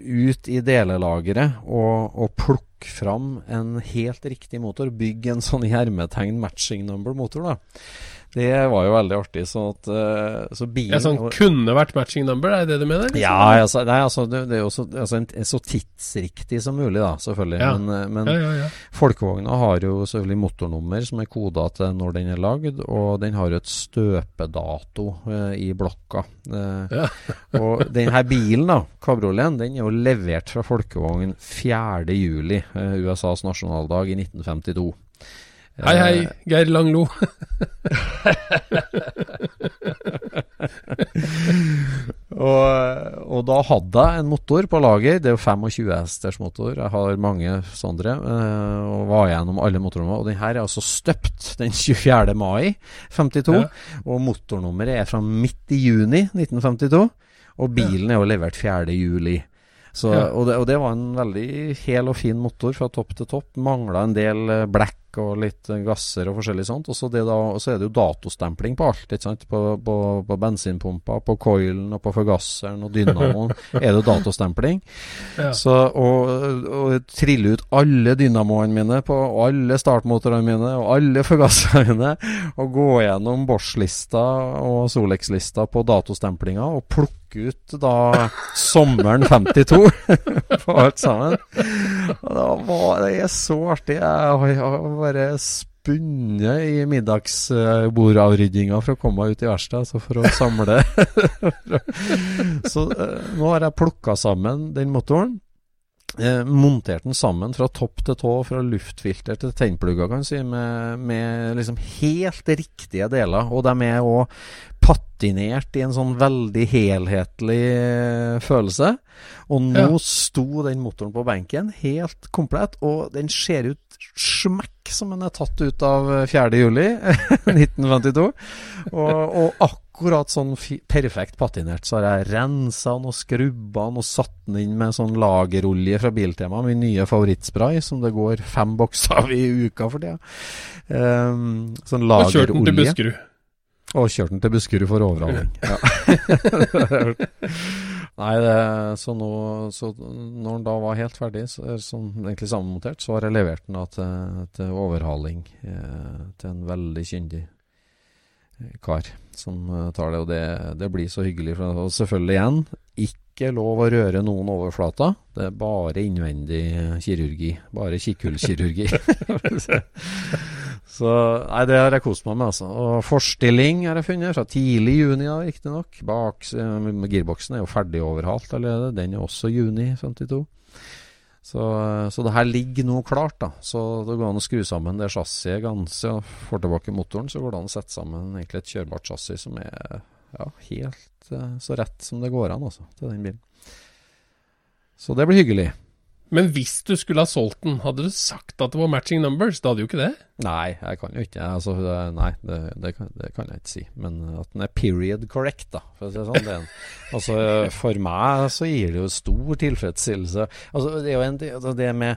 ut i delelageret og, og plukke fram en helt riktig motor, bygge en sånn i hermetegn matching number motor, da. Det var jo veldig artig. Sånn at eh, Så bilen Ja, sånn kunne vært matching number, er det det du mener? liksom? ja, altså, nei, altså, det, det er jo så, altså, en, så tidsriktig som mulig, da, selvfølgelig. Ja. Men, eh, men Ja, folkevogna har jo selvfølgelig motornummer som er koda til når den er lagd, og den har jo et støpedato eh, i blokka. Eh, <laughs> og denne bilen, da, kabrioleten, den er jo levert fra folkevogn 4. juli, eh, USAs nasjonaldag i 1952. Hei, hei, Eh, Geir Langlo. <laughs> Og, og da hadde jeg en motor på lager. Det er jo 25 hesters motor. Jeg har mange sånne. eh, Og var gjennom alle motorene. Og den her er altså støpt den <laughs> 24. mai 52. Ja. Og motornummeret er fra midt i juni 1952. Og bilen er jo levert 4. juli. Så, og, det, og det var en veldig hel og fin motor fra topp til topp. Mangla en del eh, black og litt gasser og forskjellig sånt. Og så, da, og så er det jo datostempling på alt. ikke sant? På, på, på bensinpumpa, på coilen og på forgasseren og dynamoen <laughs> er det datostempling. Ja. Så å, trille ut alle dynamoene mine på alle startmotorene mine og alle forgasserne mine, og gå gjennom Bosch-lista og Solex-lista på datostemplinga og plukke ut da sommeren 52 <laughs> på alt sammen. Og det, var, det er så artig. Jeg jeg, jeg bare spunnet i middagsbordavrydninga for å komme meg ut i verkstedet, altså for å samle <laughs> Så eh, nå har jeg plukka sammen den motoren. Eh, montert den sammen fra topp til tå, fra luftfilter til tennplugger, kan du si, med, med liksom helt riktige deler. Og de er òg patinert i en sånn veldig helhetlig eh, følelse. Og nå Ja. sto den motoren på benken helt komplett, og den ser ut smekk som den er tatt ut av eh, 4. juli <laughs> 1952. Og, og akkurat sånn perfekt patinert. Så har jeg rensa den og skrubba den og satt den inn med sånn lagerolje fra Biltema, min nye favorittspray, som det går fem bokser av i uka for tida. Um, sånn Og kjørt den til. Buskerud. Og kjørt den til Buskerud for overhaling. <laughs> Ja. <laughs> Nei, det, så, nå, så når den da var helt ferdig, så, er sånn egentlig sammenmontert, så har jeg levert den da til, til overhaling eh, til en veldig kyndig eh, kar som eh, tar det. Og det, det blir så hyggelig. Og selvfølgelig igjen, ikke lov å røre noen overflater. Det er bare innvendig kirurgi. Bare kikkhullkirurgi. <laughs> <laughs> <laughs> Så nei, det har jeg kost meg med, altså. Og forstilling har jeg funnet, fra tidlig juni, da, riktignok. Eh, Girboksen er jo ferdig overhalt allerede. Den er også juni 52. Så, så det her ligger nå klart, da. Så det går an å skru sammen det chassiset ganske og får tilbake motoren. Så går det an å sette sammen egentlig et kjørbart chassis som er ja, helt eh, så rett som det går an, altså, til den bilen. Så det blir hyggelig. Men hvis du skulle ha solgt den, hadde du sagt at det var matching numbers? Da hadde jo ikke det. Nei, jeg kan jo ikke altså, det- Nei, det, det, kan, det kan jeg ikke si. Men at den er period correct, da. For å si sånn. Det en, <laughs> altså, for meg så gir det jo stor tilfredsstillelse. Altså, det er jo en altså, Det med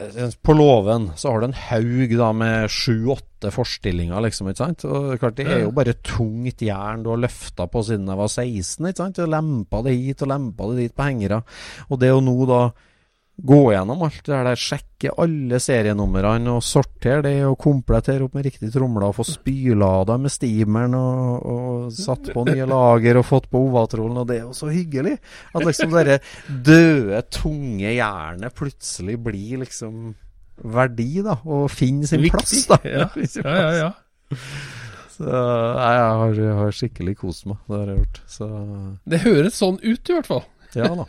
eh, På låven så har du en haug da med sju-åtte forstillinger, liksom. ikke sant? Og klart, det er jo bare tungt jern du har løfta på siden jeg var 16, ikke sant? Du lempa det hit og lempa det dit på hengere. Og det er jo nå da gå gjennom alt det der, sjekke alle serienumrene og sortere det og komplettere opp med riktig tromler og få spylada med steameren og, og satt på nye lager og fått på ovatrollen, og det er jo så hyggelig. At liksom det døde, tunge jernet plutselig blir liksom verdi, da, og finner sin Viktig. plass, da. Ja, <laughs> ja, ja. ja. Så jeg har, jeg har skikkelig kost meg, det har jeg gjort. Så Det høres sånn ut, i hvert fall. Ja da.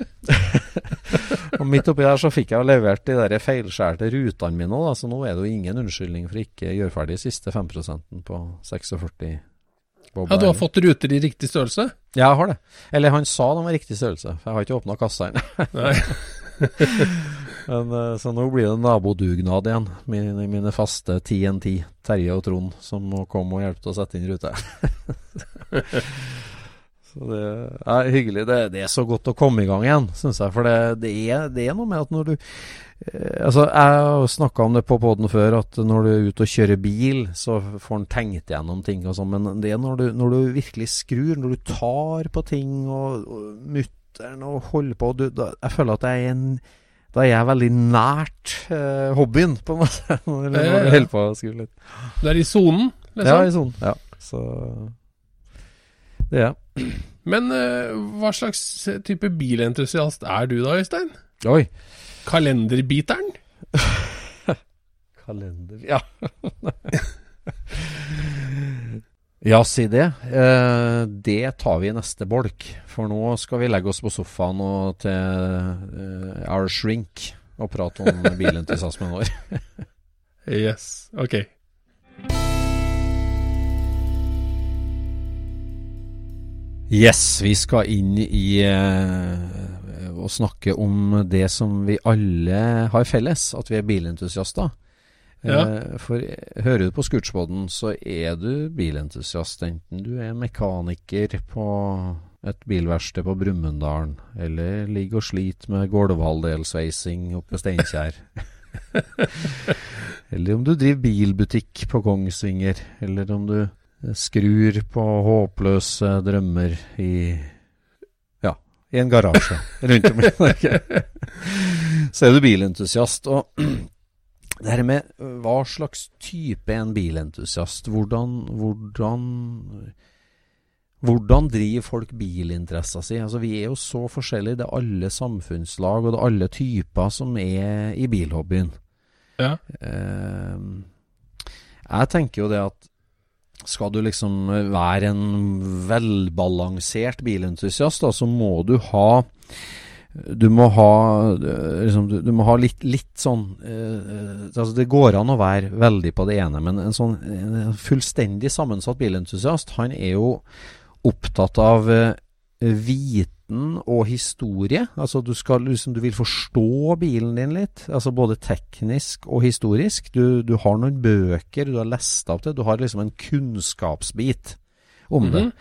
og midt oppi der så fikk jeg levert de der feilskjærte rutene mine òg, så nå er det jo ingen unnskyldning for ikke å gjøre ferdig siste 5% på 46 Bob Ja, Du har fått ruter i riktig størrelse? Ja, jeg har det. Eller han sa de var riktig størrelse, for jeg har ikke åpna kassa ennå. <laughs> Men, eh, så nå blir det nabodugnad igjen. Mine, mine faste TNT, Terje og Trond, som må komme og hjelpe til å sette inn rute. <laughs> så det er hyggelig. Det, det er så godt å komme i gang igjen, syns jeg. For det, det, er, det er noe med at når du eh, Altså, jeg har snakka om det på poden før, at når du er ute og kjører bil, så får en tenkt gjennom ting og sånn, men det er når du, når du virkelig skrur, når du tar på ting og, og mutter'n og holder på du, da, Jeg føler at jeg er en da er jeg veldig nært eh, hobbyen, på en måte. <laughs> Når Ja, ja, ja. på å skru litt. Du er i sonen, Ja, liksom? i sonen. Ja, så Det er jeg. Men eh, hva slags type bilentusiast er du da, Øystein? Oi. Kalenderbiteren? <laughs> Kalender Ja. <laughs> ja, si det. Eh, det tar vi i neste bolk. For nå skal vi legge oss på sofaen og til eh, our shrink og prate om <laughs> bilentusiasmen vår. Yes, ok. Yes, vi skal inn i eh, å snakke om det som vi alle har felles, at vi er bilentusiaster. Ja. Eh, for eh, hører du på Scootspoden, så er du bilentusiast, enten du er mekaniker på et bilverksted på Brumunddalen, eller ligger og sliter med gulvhalvdelsveising oppe ved Steinkjer. <laughs> eller om du driver bilbutikk på Kongsvinger, eller om du skrur på håpløse drømmer i ja, i en garasje rundt om i Norge. <laughs> Så er du bilentusiast. Og <clears throat> det her med hva slags type en bilentusiast? Hvordan, hvordan hvordan driver folk bilinteressen sin? Altså, vi er jo så forskjellige. Det er alle samfunnslag og det er alle typer som er i bilhobbyen. Ja. Eh, Jeg tenker jo det at skal du liksom være en velbalansert bilentusiast, da, så må du ha du må ha, liksom, du, du, må ha litt, litt sånn eh, altså Det går an å være veldig på det ene, men en sånn en fullstendig sammensatt bilentusiast, han er jo opptatt av eh, viten og historie. Altså du skal liksom Du vil forstå bilen din litt. Altså både teknisk og historisk. Du, du har noen bøker du har lest opp det. Du har liksom en kunnskapsbit om det. Mhm.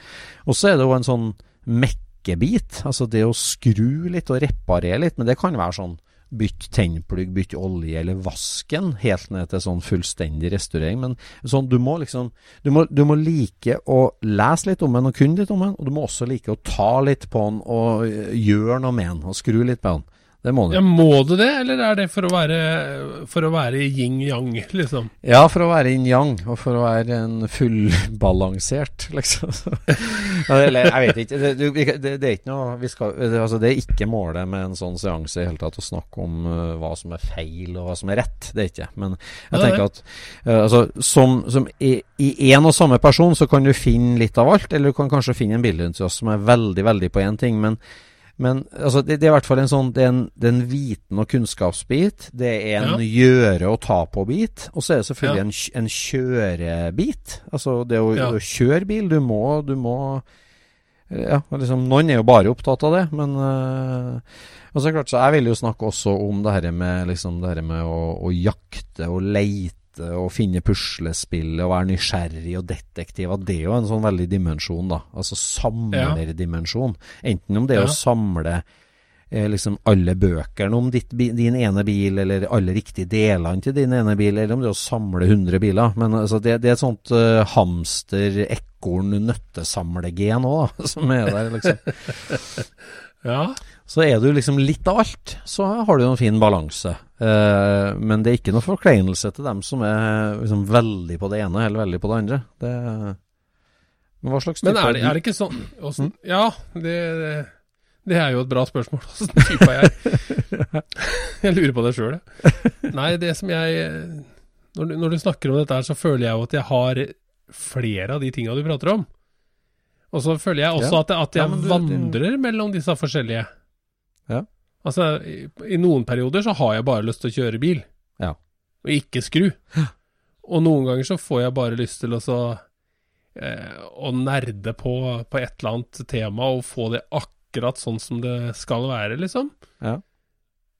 Og så er det jo en sånn mekkebit. Altså det å skru litt og reparere litt. Men det kan være sånn bytt tennplugg, bytt olje eller vasken, helt ned til sånn fullstendig restaurering. Men sånn, du må liksom du må, du må like å lese litt om den og kunne litt om den, og du må også like å ta litt på den og øh, gjøre noe med den og skru litt på den. Det må du. Ja, må du det, eller er det for å være, for å være yin-yang, liksom? Ja, for å være yin-yang, og for å være en fullbalansert, liksom. <laughs> Eller, jeg vet ikke. Det, det, det, er ikke noe vi skal, det, altså, det er ikke målet med en sånn seanse i hele tatt å snakke om uh, hva som er feil og hva som er rett. Det er ikke. Men jeg tenker at uh, altså, som, som i, i en og samme person så kan du finne litt av alt, eller du kan kanskje finne en bildentusiast som er veldig, veldig på én ting. men men altså, det, det er i hvert fall en sånn Det er en, det er en viten- og kunnskapsbit. Det er en gjøre- og ta-på-bit. Og så er det selvfølgelig Ja. en, en kjørebit. Altså det å, Ja. å kjøre bil. Du må, du må Ja, liksom Noen er jo bare opptatt av det, men øh, Og så det klart, så jeg vil jo snakke også om det her med, liksom, det her med å, å jakte og leite og finne puslespill og være nysgjerrig og detektiv. At det er jo en sånn veldig dimensjon, da. Altså samlerdimensjon. Enten om det er å samle eh, liksom alle bøkene om ditt, din ene bil, eller alle riktige delene til din ene bil, eller om det er å samle 100 biler. Men altså, det, det er et sånt uh, hamster, ekorn, nøttesamlegen òg, <laughs> som er der, liksom. <laughs> Ja. Så er du liksom litt av alt, så har du en fin balanse. Eh, men det er ikke noe forkleinelse til dem som er liksom veldig på det ene eller veldig på det andre. Det, men hva slags type Men er det, er det ikke sånn åssen- Ja, det, det er jo et bra spørsmål. <laughs> Åssen type er jeg? <laughs> Jeg lurer på det sjøl, jeg. Nei, det som jeg når du, når du snakker om dette her, så føler jeg jo at jeg har flere av de tinga du prater om. Og så føler jeg også Ja. at, at Ja, jeg men du- vandrer mellom disse forskjellige. Ja. Altså, i, i noen perioder så har jeg bare lyst til å kjøre bil, Ja. og ikke skru. Og noen ganger så får jeg bare lyst til å så eh, å nerde på, på et eller annet tema og få det akkurat sånn som det skal være, liksom. Ja.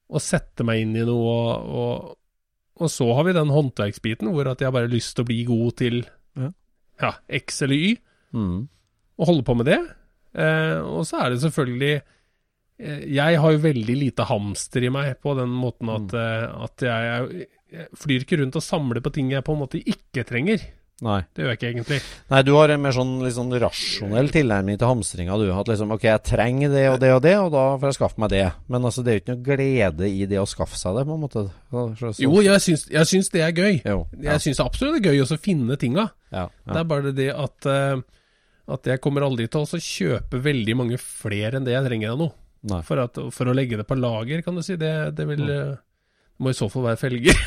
Og sette meg inn i noe, og, og, og så har vi den håndverksbiten hvor at jeg bare har lyst til å bli god til Ja. ja, X eller Y, Mm. og holde på med det. Eh, og så er det selvfølgelig Jeg har jo veldig lite hamster i meg på den måten at, mm. at jeg, jeg, flyr ikke rundt og samler på ting jeg på en måte ikke trenger. Nei. Det gjør jeg ikke egentlig. Nei, du har en mer sånn, sånn rasjonell tilnærming til hamstringa, du. At liksom ok, jeg trenger det og det og det, og da får jeg skaffe meg det. Men altså, det er jo ikke noe glede i det å skaffe seg det, på en måte. Så, så, så. Jo, jeg syns, jeg syns det er gøy. Jo, ja. Jeg syns absolutt det er gøy å finne tinga. Ja, Det er bare det at, eh, at jeg kommer aldri til å kjøpe veldig mange flere enn det jeg trenger av noe. Nei. For, at, for å legge det på lager, kan du si. Det, det vil det må i så fall være felger.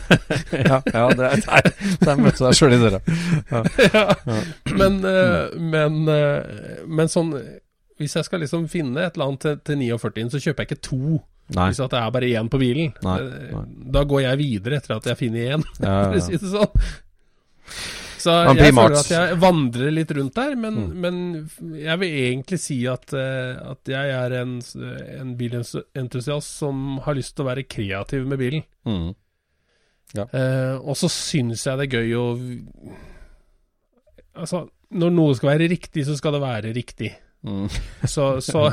<laughs> ja, ja, det er, der, der møtte deg sjøl i døra. ja. Men, eh, men, eh, men sånn Hvis jeg skal liksom finne et eller annet til, til 49, så kjøper jeg ikke to. Nei. Hvis at det er bare én på bilen. Nei, nei. Da går jeg videre etter at jeg finner én, Ja, ja, <laughs> for å si det sånn. Så jeg føler at jeg vandrer litt rundt der, men, Mm. men jeg vil egentlig si at, eh, at jeg er en, en bilentusiast som har lyst til å være kreativ med bilen. Mm. Eh, og så syns jeg det er gøy å Altså, når noe skal være riktig, så skal det være riktig. Mm. <laughs> Så, så,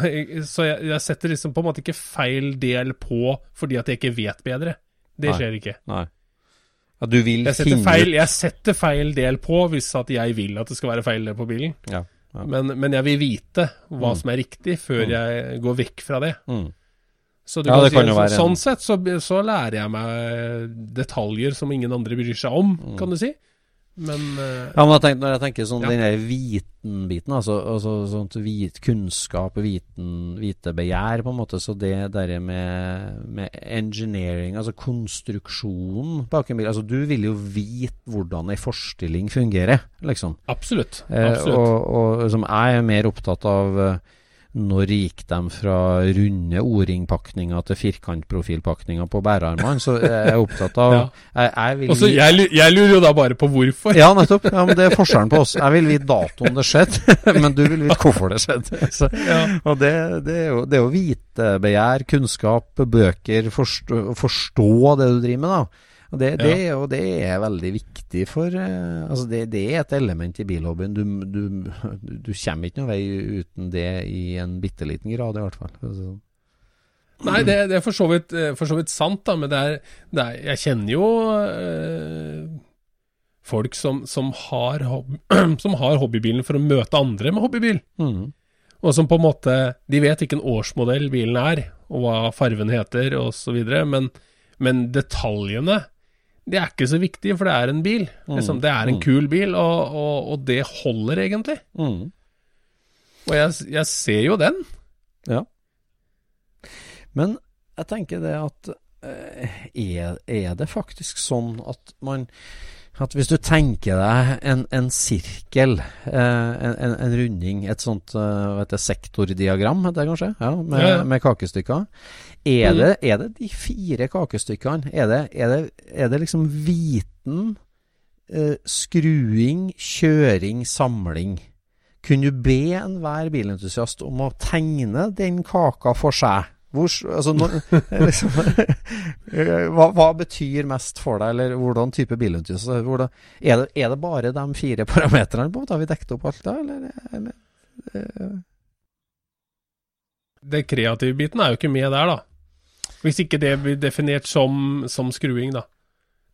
så jeg, jeg setter liksom på en måte ikke feil del på fordi at jeg ikke vet bedre. Det Nei. skjer ikke. Nei. Ja, du vil Jeg setter, feil, jeg setter feil del på hvis at jeg vil at det skal være feil del på bilen. Ja. Ja. Men, men jeg vil vite hva Mm. som er riktig, før Mm. jeg går vekk fra det. Mm. Så du Ja, kan det si, så, være Sånn sett så, så lærer jeg meg detaljer som ingen andre bryr seg om, Mm. kan du si. Men uh, Ja, men jeg tenker, når jeg tenker sånn Ja. den vitenbiten, altså, altså sånt hvit kunnskap, viten, vitebegjær, på en måte, så det der med, med engineering, altså konstruksjonen bak en bil Altså, du vil jo vite hvordan ei forstilling fungerer, liksom. absolutt. Eh, og, og liksom, jeg er mer opptatt av eh, når gikk de fra runde O-ringpakninger til firkantprofilpakninger på bærearmene? Så jeg er opptatt av <laughs> Ja. jeg, jeg vil Også, jeg, jeg lurer jo da bare på hvorfor. ja, nettopp. Ja, men Det er forskjellen på oss. Jeg vil vite datoen det skjedde, <laughs> men du vil vite hvorfor det skjedde. <laughs> Så, Ja. og det, det, er jo, det er jo vitebegjær, kunnskap, bøker, forstå, forstå det du driver med. da. Og det, det, er og det er veldig viktig for eh, altså det, det er et element i bilhobbyen. Du, du, du kommer ikke noen vei uten det i en bitte liten grad, i hvert fall. Altså, Nei, det, det er for så, vidt, eh, for så vidt sant, da, men det er, det er Jeg kjenner jo øh, folk som, som, har hobby, <clears throat> som har hobbybilen for å møte andre med hobbybil. mm, Og som på en måte De vet hvilken årsmodell bilen er, og hva farven heter, osv., men, men detaljene det er ikke så viktig, for det er en bil. Liksom, det er en Mm. kul bil, og, og, og det holder egentlig. mm. Og jeg, jeg ser jo den. Ja. Men jeg tenker det at eh, er, er det faktisk sånn at man at hvis du tenker deg en, en sirkel, eh, en, en, en runding, et sånt eh, hva heter sektordiagram, heter det kanskje, ja, med, Ja, ja. med kakestykker. Er, mm. det, er det de fire kakestykkene? Er det, er det, er det liksom viten, eh, skruing, kjøring, samling? Kunne du be enhver bilentusiast om å tegne den kaka for seg? Hvor, altså, nå, <laughs> <laughs> liksom, eh, hva, hva betyr mest for deg, eller hvordan type bilentusiast? Er, det, er det bare de fire parametrene? på? Har vi dekket opp alt da, eller? eller eh, Det kreative biten er jo ikke med der, da. Hvis ikke det blir definert som, som skruing, da.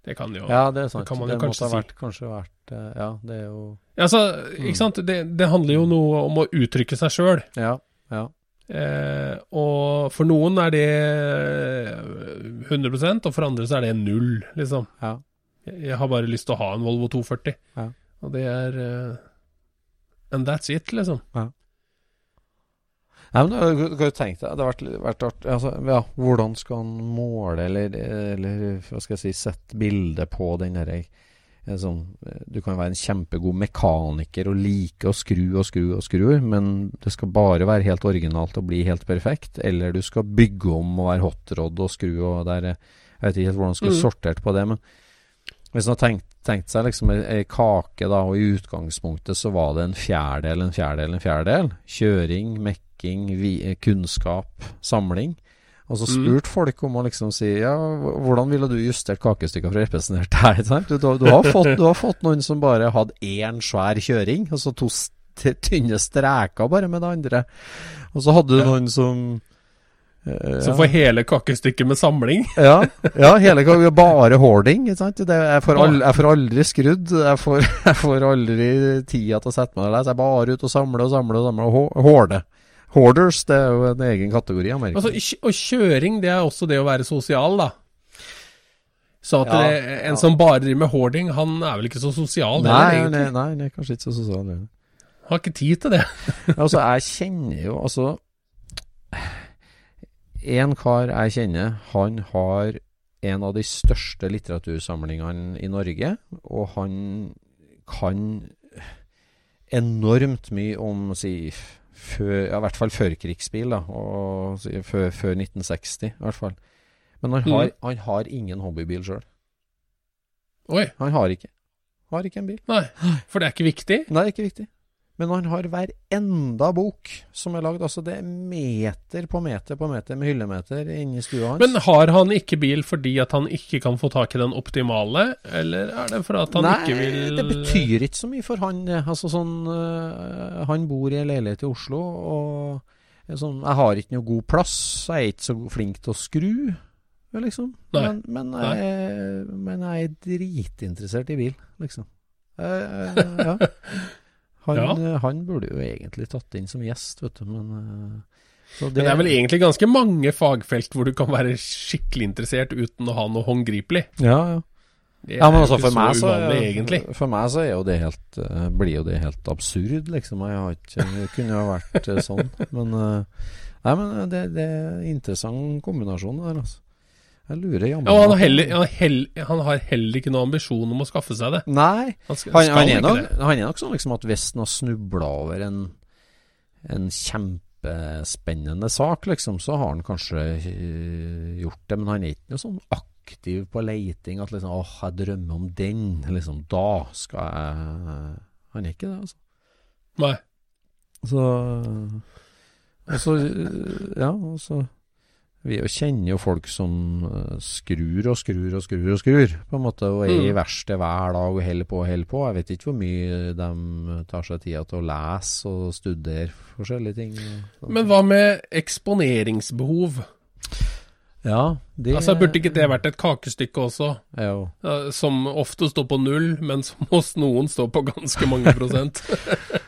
Det kan jo ja, det er sant. kan man det jo måtte ha ha si. vært, kanskje vært eh, Ja, det er jo Altså, Mm. ikke sant. Det, det handler jo noe om å uttrykke seg sjøl. Ja. ja. Eh, og for noen er det 100% og for andre så er det null, liksom. Ja. Jeg, jeg har bare lyst til å ha en Volvo 240, Ja. og det er uh, And that's it, liksom. Nei, men du kan jo tenke deg Det har vært, vært artig altså, ja, Hvordan skal han måle, eller, eller hva skal jeg si, sette bilde på den derre eh, sånn, eh, Du kan være en kjempegod mekaniker og like å skru og skru og skru, men det skal bare være helt originalt og bli helt perfekt. Eller du skal bygge om og være hotrod og skru og der eh, Jeg vet ikke helt hvordan du skulle Mm. sortert på det, men hvis man har tenkt, tenkt seg liksom ei, kake, da, og i utgangspunktet så var det en fjerdedel, en fjerdedel, en fjerdedel. Kjøring, mekking, vi, eh, kunnskap, samling. Og så Mm. folk om å liksom si ja, hvordan ville du justert kakestykker for å representere deg? <laughs> Du, du, har fått, du har fått noen som bare hadde én svær kjøring, og så to tynne streker bare med det andre. Og så hadde du noen som ja. Så får hele kakestykket med samling <laughs> Ja, ja hele kakestykket, Bare hoarding. Ikke sant? Det, jeg, får aldri, jeg får aldri skrudd. Jeg får, <laughs> jeg får aldri tida til å sette meg og lese. Jeg er bare ute og samler og samler og samler og hoarde. Hoarders det er jo en egen kategori i Amerika. altså, Og kjøring, det er også det å være sosial, da. Så at Ja, det, en ja. som bare driver med hoarding, han er vel ikke så sosial, nei, heller, nei, nei, nei, kanskje ikke så sosial. Nei. Har ikke tid til det. <laughs> Altså, jeg kjenner jo altså En kar jeg kjenner, han har en av de største litteratursamlingene i Norge, og han kan enormt mye om si før, ja, i hvert fall førkrigsbil, da, og før, før 1960 i hvert fall. Men han har, Mm. han har ingen hobbybil sjøl. Oi. Han har ikke. Har ikke en bil. Nei, for det er ikke viktig. Nei, ikke viktig. Men han har hver enda bok som er lagd. Altså det er meter på meter på meter med hyllemeter inni stua hans. Men har han ikke bil fordi at han ikke kan få tak i den optimale, eller er det for at han Nei, ikke vil Nei, det betyr ikke så mye for han. Altså sånn uh, Han bor i en leilighet i Oslo, og sånn, jeg har ikke noe god plass. Jeg er ikke så flink til å skru, liksom. Nei. Men, men, jeg, men jeg er dritinteressert i bil, liksom. Uh, uh, ja. <laughs> Han, Ja. eh, han burde jo egentlig tatt inn som gjest, vet du, men eh, så Men det er vel egentlig ganske mange fagfelt hvor du kan være skikkelig interessert uten å ha noe håndgripelig. Ja, ja. Det Ja, men er altså ikke meg, så så, uvanlig, egentlig. for meg så jo det helt, eh, blir jo det helt absurd, liksom. Jeg har ikke Det kunne jo vært eh, sånn. Men eh, Nei, men det, det er en interessant kombinasjon der, altså. Jeg lurer jammen Ja, han, har heller, han, heller, han har heller ikke noe ambisjon om å skaffe seg det. Nei. Han skal, Han, skal er nok, det. han er nok sånn liksom at hvis han har snubla over en, en kjempespennende sak, liksom, så har han kanskje eh, gjort det. Men han er ikke noe sånn aktiv på leiting at liksom åh, jeg drømmer om den. Liksom, da skal jeg Han er ikke det, altså. Nei. Så Og så Ja, og så Vi kjenner jo folk som eh, skrur og skrur og skrur og skrur, på en måte, og er i Mm. verkstedet hver dag og holder på og holder på. Jeg vet ikke hvor mye de tar seg tida til å lese og studere forskjellige ting. Men hva med eksponeringsbehov? Ja, det Altså, Burde ikke det vært et kakestykke også, jo som ofte står på null, men som hos noen står på ganske mange prosent? <laughs>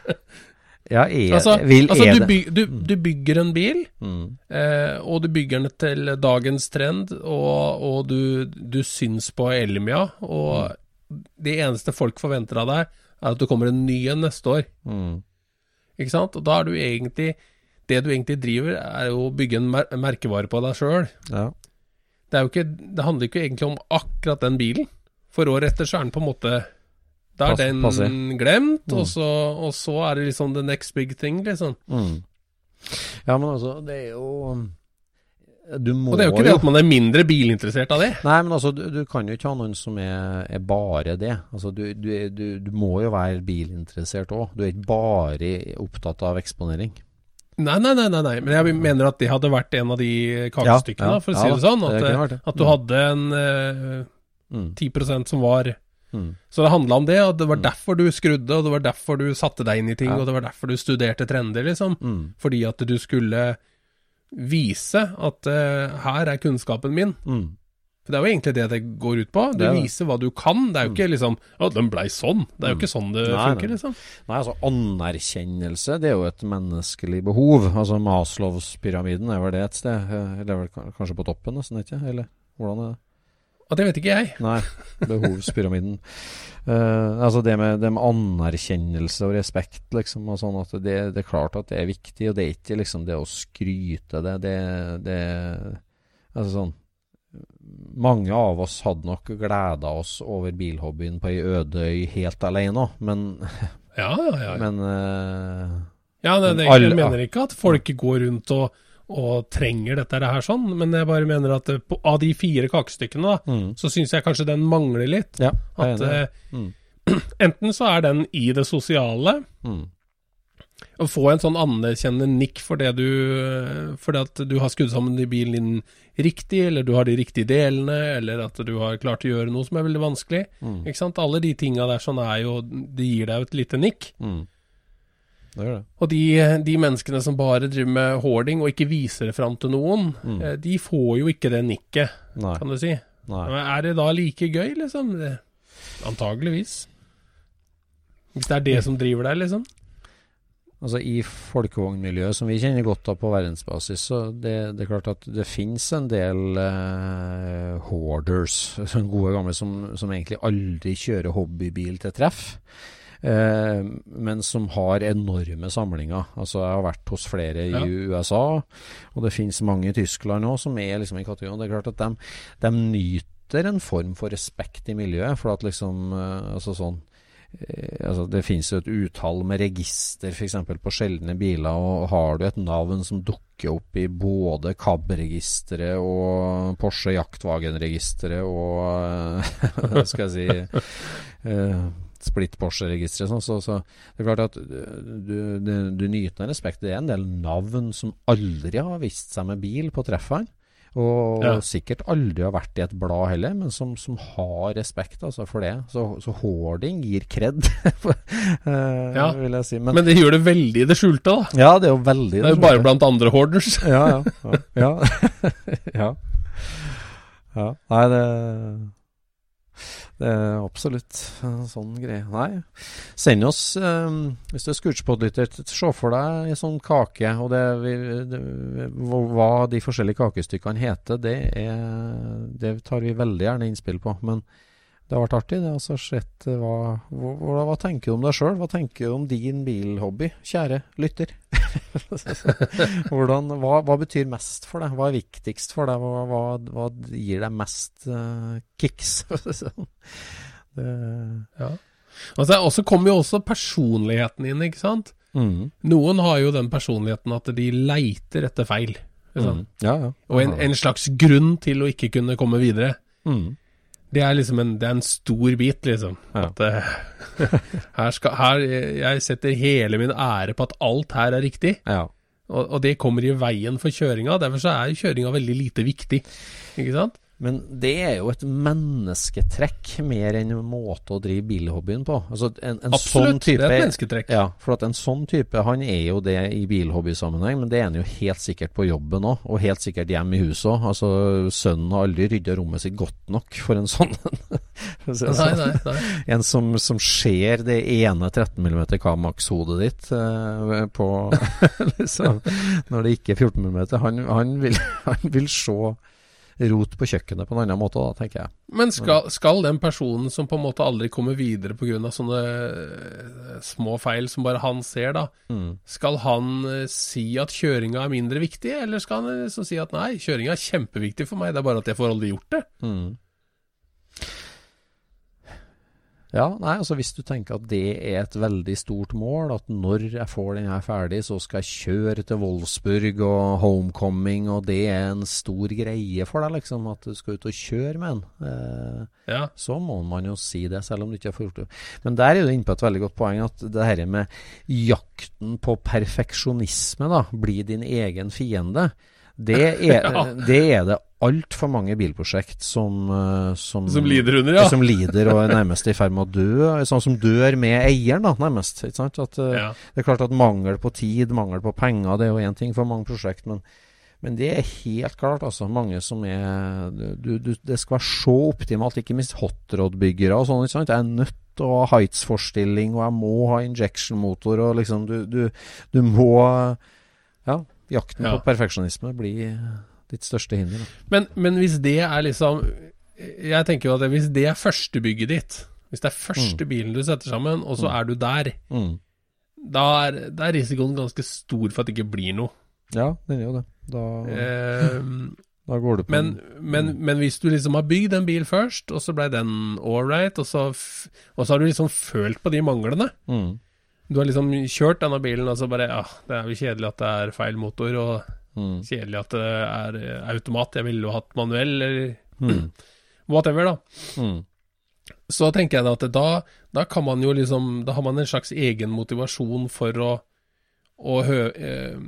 Ja, er, altså, vil, altså er du, byg, du, du bygger en bil, mm, eh, og du bygger den til dagens trend, og, og du, du syns på Elmia, og det eneste folk forventer av deg, er at du kommer en ny en neste år. mm, Ikke sant? Og da er du egentlig Det du egentlig driver, er jo å bygge en mer merkevare på deg sjøl. ja. Det, det handler ikke egentlig om akkurat den bilen. For året etter så er den på en måte Da er den glemt, Mm. og, så, og så er det liksom the next big thing, liksom. Mm. Ja, men altså, det er jo Du må Og det er jo ikke det at man er mindre bilinteressert av det. Nei, men altså, du, du kan jo ikke ha noen som er, er bare det. Altså, du, du, du, må jo være bilinteressert òg. Du er ikke bare opptatt av eksponering. Nei, nei, nei, nei, men jeg mener at det hadde vært en av de kakestykkene, Ja, ja, for å si det sånn. At, det. at du Mm. hadde en uh, Mm. 10 som var Mm. Så det handla om det, og det var Mm. derfor du skrudde, og det var derfor du satte deg inn i ting, Ja. og det var derfor du studerte trender, liksom. Mm. Fordi at du skulle vise at uh, her er kunnskapen min. Mm. For det er jo egentlig det det går ut på. Du Det det. viser hva du kan. Det er jo ikke liksom Å, den blei sånn. Det er jo Mm. ikke sånn det Nei, funker, liksom. Nei, altså anerkjennelse, det er jo et menneskelig behov. Altså Maslovspyramiden er vel det et sted? Eh, Eller er kanskje på toppen, nesten, ikke? Eller hvordan er det? Og det vet ikke jeg. Nei, behovspyramiden. uh, <laughs> altså det med, det med anerkjennelse og respekt, liksom, og sånn at det, det er klart at det er viktig, og det er ikke liksom det å skryte det, det, det Altså sånn Mange av oss hadde nok gleda oss over bilhobbyen på ei øde øy helt alene òg, men, Ja, ja, ja. men uh, ja det, det, men alle- jeg mener ikke at folk går rundt og, og trenger dette her sånn, men jeg bare mener at på, av de fire kakestykkene, da, mm, så syns jeg kanskje den mangler litt. Ja, At eh, Mm. <clears throat> enten så er den i det sosiale, Mm. å få en sånn anerkjennende nikk for det du Fordi at du har skrudd sammen i bilen din riktig, eller du har de riktige delene, eller at du har klart å gjøre noe som er veldig vanskelig. Mm. Ikke sant? Alle de tinga der sånn er jo Det gir deg jo et lite nikk. Mm. Det det. Og de, de menneskene som bare driver med hoarding og ikke viser det fram til noen, Mm. eh, de får jo ikke det nikket, kan du si. nei. Men Er det da like gøy, liksom? Antageligvis. Hvis det er det som driver deg, liksom. Altså I folkevognmiljøet, som vi kjenner godt av på verdensbasis, så det, det er klart at det finnes en del eh, hoarders, sånne <laughs> gode gamle, som, som egentlig aldri kjører hobbybil til treff. Eh, men som har enorme samlinger. Altså Jeg har vært hos flere i Ja. USA, og det finnes mange i Tyskland òg som er liksom i kategorien. Det er klart at de, de nyter en form for respekt i miljøet, for at liksom eh, Altså sånn Eh, altså det finnes jo et utall med register f.eks. på sjeldne biler, og har du et navn som dukker opp i både KAB-registeret og Porsche Jaktwagen-registeret og <laughs> skal jeg si Splitt Porsche-registeret, sånn, så, så det er klart at du, du, du nyter respekt. Det er en del navn som aldri har vist seg med bil på treffene. Og Ja. sikkert aldri har vært i et blad heller, men som, som har respekt altså, for det. Så, så hoarding gir kred, <laughs> eh, Ja. vil jeg si. Men, Men det gjør det veldig i det skjulte, da. ja, det er jo veldig Det er jo bare blant andre hoarders. <laughs> Ja, ja. Ja. ja. <laughs> ja. ja. Nei, det det er absolutt en sånn greie. Nei, send oss eh, Hvis du er Scootspot-lytter, se for deg en sånn kake. Og det, vi, det, hva de forskjellige kakestykkene heter, det, er, det tar vi veldig gjerne innspill på. Men Det har vært artig, det. Altså, sett, hva, hva, hva, tenker du om deg sjøl? Hva tenker du om din bilhobby, kjære lytter? <laughs> Hvordan, hva, hva, betyr mest for deg? Hva er viktigst for deg? Hva, hva gir deg mest uh, kicks? <laughs> det, ja. Altså, og så kommer jo også personligheten inn, ikke sant? Mm. Noen har jo den personligheten at de leiter etter feil. Mm. Ja, ja. Og en, en, slags grunn til å ikke kunne komme videre. Mm. Det er liksom en, det er en stor bit, liksom. Ja. At uh, <laughs> her skal her, Jeg setter hele min ære på at alt her er riktig. Ja. Og, og, det kommer i veien for kjøringa. Derfor så er kjøringa veldig lite viktig. Ikke sant? Men det er jo et mennesketrekk mer enn en måte å drive bilhobbyen på. Altså en, en Absolutt, sånn type, det er et mennesketrekk. Ja, for at en sånn type, han er jo det i bilhobbysammenheng, men det er han jo helt sikkert på jobben òg, og helt sikkert hjemme i huset òg. Altså, sønnen har aldri rydda rommet sitt godt nok for en sånn. si <laughs> nei, nei, nei. <laughs> En som, som ser det ene 13 mm Kamax-hodet ditt eh, på <laughs> liksom, Når det ikke er 14 mm. Han, han, vil, han vil se rot på kjøkkenet på en annen måte, da, tenker jeg. Men skal, skal den personen som på en måte aldri kommer videre pga. sånne uh, små feil som bare han ser, da, mm. skal han uh, si at kjøringa er mindre viktig, eller skal han liksom si at nei, kjøringa er kjempeviktig for meg, det er bare at jeg får aldri gjort det? Mm. Ja, nei, altså Hvis du tenker at det er et veldig stort mål, at når jeg får den her ferdig, så skal jeg kjøre til Wolfsburg og homecoming, og det er en stor greie for deg, liksom, at du skal ut og kjøre med den, eh, ja. så må man jo si det, selv om du ikke har gjort det. Men der er du inne på et veldig godt poeng, at det dette med jakten på perfeksjonisme da, blir din egen fiende. Det er, <laughs> ja. det, er det altfor mange bilprosjekt som, eh, som, som lider under, ja. Som lider og er nærmest i ferd med å dø. Sånn som dør med eieren, da, nærmest. At, eh, ja. Det er klart at mangel på tid, mangel på penger, det er jo én ting for mange prosjekt. Men, men, det er helt klart, altså. Mange som er du, du, Det skal være så optimalt, ikke minst hotrod-byggere og sånn. ikke sant? Jeg er nødt til å ha heightsforstilling, og jeg må ha injection-motor, og liksom du, du, du må Ja, jakten på perfeksjonisme blir ditt største hinder. Men, men, hvis det er liksom Jeg tenker jo at hvis det er førstebygget ditt, hvis det er første mm. bilen du setter sammen, og så mm. er du der, mm. da, er, da, er, risikoen ganske stor for at det ikke blir noe. Ja, den er jo det. Da, eh, <laughs> da går det på men, men, mm. men, hvis du liksom har bygd en bil først, og så ble den ålreit, og, så, og så har du liksom følt på de manglene mm. Du har liksom kjørt denne bilen, og så bare Ja, det er jo kjedelig at det er feil motor, og Mm. Kjedelig at det er eh, automat. Jeg ville jo hatt manuell, eller mm. <clears throat> whatever, da. Mm. Så tenker jeg da at da, da, kan man jo liksom Da har man en slags egen motivasjon for å, å hø, eh,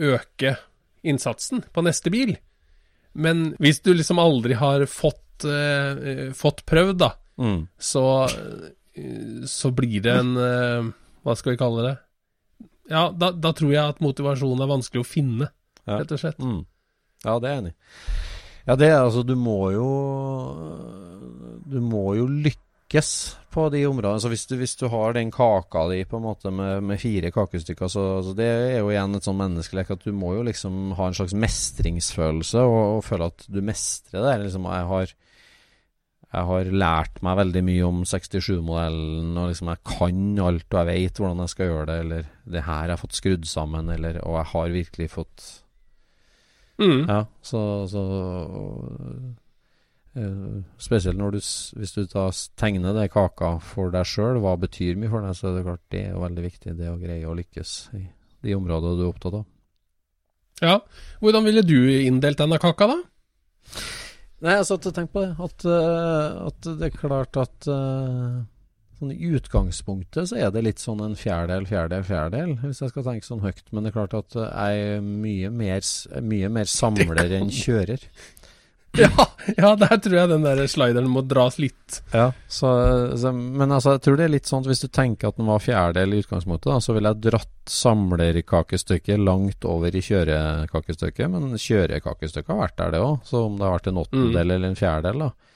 øke innsatsen på neste bil. Men hvis du liksom aldri har fått, eh, fått prøvd, da, mm. så, eh, så blir det en Hva skal vi kalle det? Ja, da, da tror jeg at motivasjonen er vanskelig å finne ja. rett og slett. Mm. Ja, det er jeg enig i. Ja, det er altså Du må jo Du må jo lykkes på de områdene. Så hvis du, hvis du har den kaka di på en måte med, med fire kakestykker, så altså det er jo igjen et sånn menneskelek at du må jo liksom ha en slags mestringsfølelse og, og føle at du mestrer det. Liksom, jeg har jeg har lært meg veldig mye om 67-modellen, og liksom jeg kan alt, og jeg vet hvordan jeg skal gjøre det, eller det her har jeg fått skrudd sammen, eller Og jeg har virkelig fått Mm. Ja, så, så uh, Spesielt når du, hvis du da tegner det kaka for deg sjøl, hva betyr mye for deg, så er det klart det er veldig viktig det å greie å lykkes i de områdene du er opptatt av. Ja, hvordan ville du inndelt denne kaka, da? Nei, jeg satt og tenkte på det. At, uh, at, det er klart at uh, Sånn I utgangspunktet så er det litt sånn en fjerdedel, fjerdedel, fjerdedel, hvis jeg skal tenke sånn høyt. Men det er klart at jeg er mye mer, mye mer samler enn kjører. <laughs> Ja, ja, der tror jeg den der slideren må dras litt. Ja, så, så, Men altså, jeg tror det er litt sånn at hvis du tenker at den var fjerdedel i utgangspunktet, da, så ville jeg dratt samlerkakestykket langt over i kjørekakestykket. Men kjørekakestykket har vært der, det òg. Så om det har vært en åttendel mm. eller en fjerdedel, da.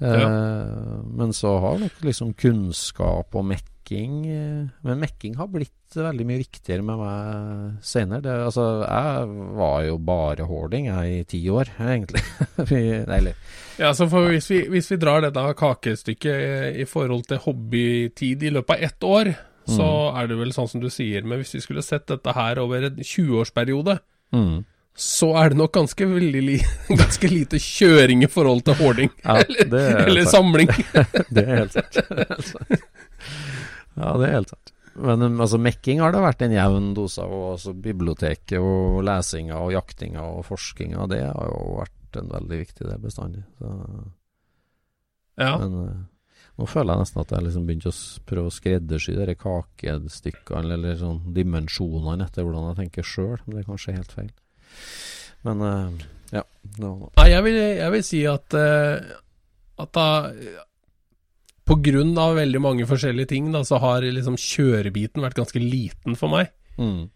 Eh, men så har nok liksom kunnskap og mekking eh, Men mekking har blitt veldig mye viktigere med meg senere. altså, jeg var jo bare hoarding jeg i ti år, <laughs> egentlig. Eller Ja, så hvis, vi, hvis vi drar dette kakestykket i, i forhold til hobbytid i løpet av ett år, så er det vel sånn som du sier, men hvis vi skulle sett dette her over en 20-årsperiode, mm. Så er det nok ganske, veldig li <laughs> ganske lite kjøring i forhold til hoarding. Ja, eller er eller samling. <laughs> Det er helt sant. Ja, det er helt sant. Men um, altså, mekking har det vært en jevn dose av. og Altså, biblioteket og lesinga og jaktinga og forskinga, det har jo vært en veldig viktig del bestandig. Så, Ja. Men eh, nå føler jeg nesten at jeg liksom begynte å prøve å skreddersy de kakestykkene, eller sånn dimensjonene etter hvordan jeg tenker sjøl. Men det er kanskje helt feil. Men uh, ja. Nei, jeg vil, jeg vil si at, uh, at da På grunn av veldig mange forskjellige ting, da, så har liksom kjørebiten vært ganske liten for meg. Mm,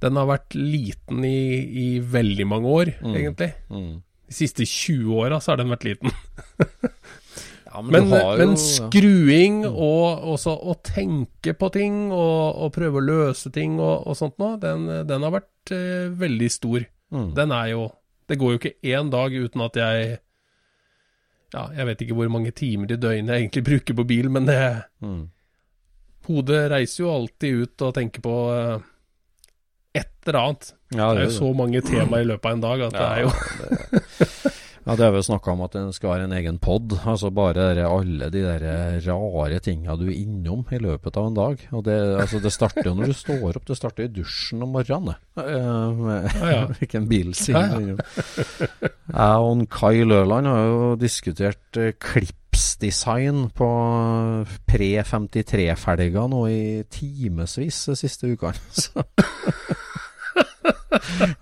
Den har vært liten i, i veldig mange år, Mm. egentlig. mm. De siste 20 åra så har den vært liten. <laughs> Ja, Men, men jo- ja. skruing og også å tenke på ting og, og prøve å løse ting og, og sånt noe, den, den har vært eh, veldig stor. Mm. Den er jo Det går jo ikke én dag uten at jeg Ja, jeg vet ikke hvor mange timer i døgnet jeg egentlig bruker på bil, men det Mm. Hodet reiser jo alltid ut og tenker på eh, et eller annet. Ja, Det er jo så mange tema i løpet av en dag at det er jo det, <laughs> ja, det har vi jo snakka om at det skal være en egen pod. Altså bare der, alle de der rare tinga du er innom i løpet av en dag. Og det, altså det starter jo når du står opp. Det starter i dusjen om morgenen. Eh, med <laughs> Ja, ja. hvilken bilsing. Ja, Jeg og Kai Løland har jo diskutert eh, klipsdesign på pre-53-felger nå i timevis de siste ukene. <laughs>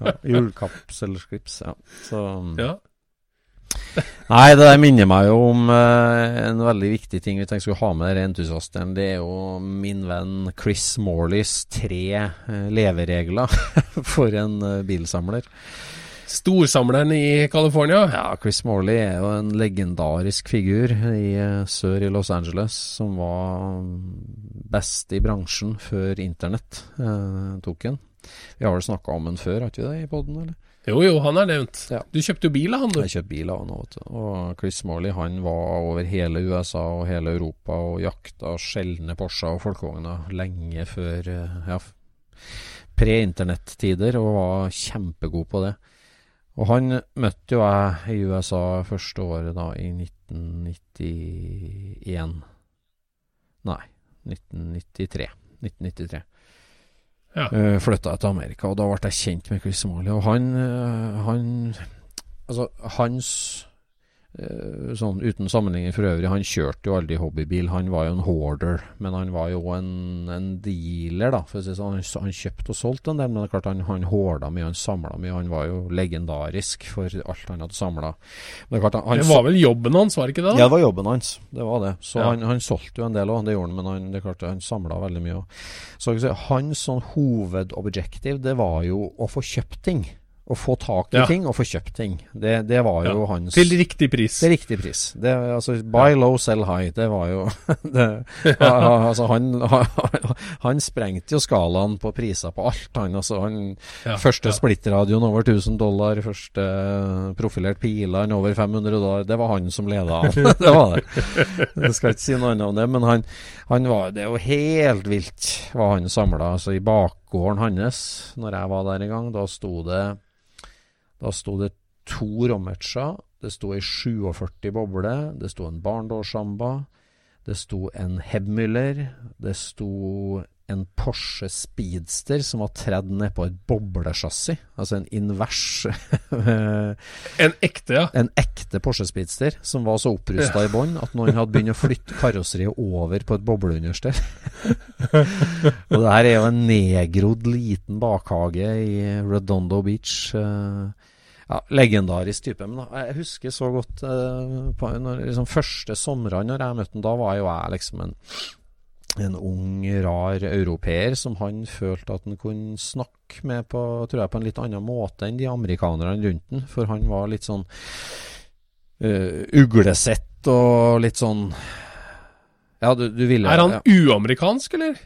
Ja, Hjulkapselsklips, ja. Så Ja. Nei, det der minner meg jo om eh, en veldig viktig ting vi tenkte skulle ha med denne entusiasten. Det er jo min venn Chris Morleys tre eh, leveregler <laughs> for en eh, bilsamler. Storsamleren i California. Ja, Chris Morley er jo en legendarisk figur i eh, sør i Los Angeles, som var mm, best i bransjen før internett eh, tok den. Vi har vel snakka om den før, har ikke vi det i poden, eller? Jo, jo, han er nevnt. Ja. Du kjøpte jo bil av han, du. Jeg kjøpte bil av han du. Og Chris Morley han var over hele USA og hele Europa og jakta sjeldne Porscher og folkevogner lenge før eh, ja, pre-internettider, og var kjempegod på det. Og han møtte jo jeg i USA første året da, i 1991 Nei, 1993. 1993. Ja. Uh, flytta jeg til Amerika, og da ble jeg kjent med Chris Somalia. Og han, eh, han Altså, hans eh, Sånn uten sammenligning for øvrig, han kjørte jo aldri hobbybil. Han var jo en hoarder, men han var jo en, en dealer, da. For å si sånn. han, han kjøpte og solgte en del, men det er klart han, han hoarda mye, han samla mye. Han var jo legendarisk for alt han hadde samla. Det, Det var vel jobben hans, var det ikke det? ja, det var jobben hans. Det var det. Så Ja. han, han solgte jo en del òg, det gjorde han, men han, det er klart, han samla veldig mye. òg. Så hans sånn hovedobjektiv, det var jo å få kjøpt ting. Å få tak i Ja. ting og få kjøpt ting. Det, det var jo Ja. hans Til riktig pris. Er riktig pris. Det, altså, buy low, sell high. Det var jo <laughs> det, altså, han, han, <laughs> han sprengte jo skalaen på priser på alt, han. Altså, han Ja, første ja. splittradioen over 1000 dollar, første profilert pilene over 500 dollar. Det var han som leda an. <laughs> det var det. Jeg skal ikke si noe annet om det, men han, han var Det er jo helt vilt hva han samla. Altså, I bakgården hans, når jeg var der en gang, da sto det Da sto det to rommertser, det sto ei 47 boble, det sto en barndårssamba, det sto en Hebmüller, det sto en Porsche Speedster som var tredd ned på et boblesjassi, altså en invers <laughs> En ekte, ja. En ekte Porsche Speedster som var så opprusta i bånn at noen hadde begynt å flytte karosseriet over på et bobleunderstell. <laughs> og det her er jo en nedgrodd liten bakhage i Redondo Beach. eh, ja, legendarisk type. Men da, jeg husker så godt eh, på når, liksom, første somrene når jeg møtte ham, da var jo jeg liksom en en ung, rar europeer som han følte at han kunne snakke med på, tror jeg, på en litt annen måte enn de amerikanerne rundt han. For han var litt sånn uh, uglesett og litt sånn Ja, du, du ville Er han ja. uamerikansk, eller?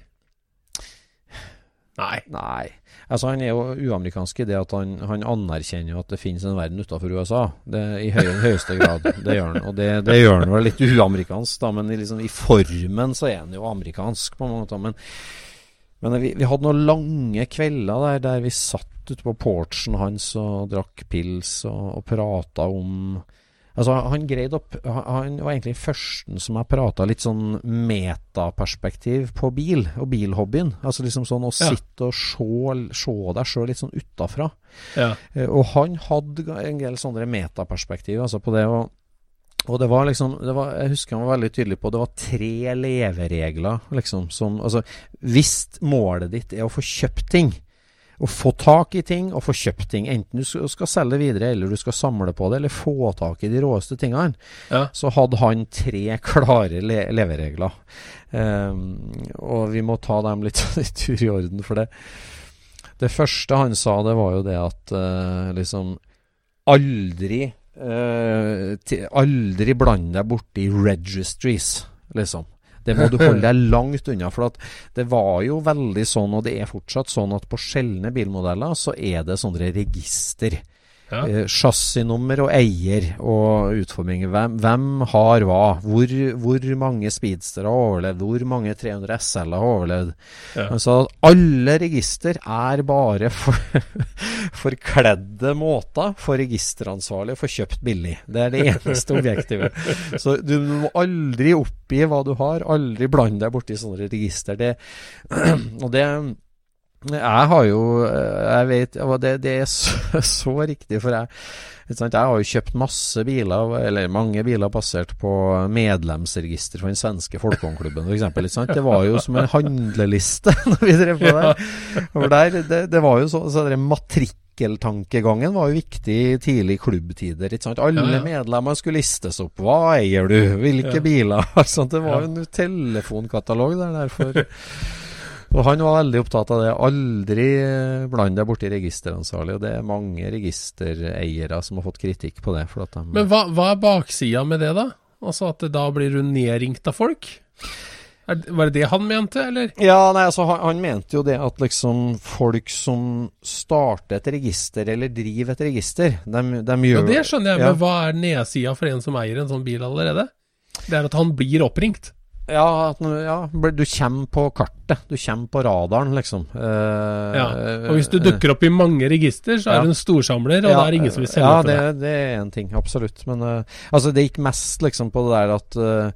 Nei. Nei. Altså, han er jo uamerikansk i det at han, han anerkjenner at det finnes en verden utenfor USA. Det, I høy, høyeste grad. Det gjør han. Og det, det gjør han vel litt uamerikansk, da, men liksom, i formen så er han jo amerikansk på mange måter. Men, men vi, vi, hadde noen lange kvelder der, der vi satt ute på porchen hans og drakk pils og, og prata om Altså, han greide opp Han var egentlig den første som jeg prata litt sånn metaperspektiv på bil og bilhobbyen. Altså liksom sånn å Ja. sitte og se, se deg sjøl litt sånn utafra. Ja. Eh, Og han hadde en del sånne metaperspektiv altså på det. Og, og det var liksom det var, Jeg husker han var veldig tydelig på det var tre leveregler, liksom, som Altså, hvis målet ditt er å få kjøpt ting, å få tak i ting og få kjøpt ting, enten du skal selge videre, eller du skal samle på det, eller få tak i de råeste tingene, Ja. så hadde han tre <laughs> klare le leveregler. Um, og vi må ta dem litt <laughs> i tur i orden, for det Det første han sa, det var jo det at uh, liksom Aldri uh, Aldri bland deg borti registries, liksom. Det må du <laughs> holde deg langt unna. For det var jo veldig sånn, og det er fortsatt sånn, at på sjeldne bilmodeller så er det sånne register. Ja. Eh, Chassisnummer og eier og utforming. Hvem, hvem har hva? Hvor, hvor mange speedstere har overlevd? Hvor mange 300 SL har overlevd? Ja. Han alle register er bare for, <laughs> forkledde måter for registeransvarlig å få kjøpt billig. Det er det eneste objektivet. Så du må aldri oppgi hva du har. Aldri blande deg borti sånne register. Det, <clears throat> og det jeg har jo Jeg vet og det, det er så, <laughs> så riktig, for jeg Jeg har jo kjøpt masse biler, eller mange biler basert på medlemsregister for den svenske folkehåndklubben f.eks. Det var jo som en handleliste <laughs> når vi drev på der. For der det, det var jo så, så det matrikkeltankegangen var jo viktig tidlig i klubbtider. Alle Ja, ja. medlemmer skulle listes opp. Hva eier du? Hvilke Ja. biler? <laughs> Altså, det var jo en telefonkatalog der. derfor og han var veldig opptatt av det. Aldri bland deg borti registeransvarlig. Og det er mange registereiere som har fått kritikk på det. For at de, Men hva, hva er baksida med det, da? Altså at det da blir du nedringt av folk? Er, var det det han mente, eller? ja, nei, altså han, han mente jo det at liksom folk som starter et register, eller driver et register, de, de Ja, det skjønner jeg, Ja. men hva er nedsida for en som eier en sånn bil allerede? Det er at han blir oppringt. Ja, ja, du kommer på kartet. Du kommer på radaren, liksom. Eh, Ja. Og hvis du dukker opp i mange register, så er Ja. du en storsamler, og Ja, det er ingen som vil selge ja, for det, Ja, det er en ting, absolutt. Men eh, altså, det gikk mest liksom på det der at eh,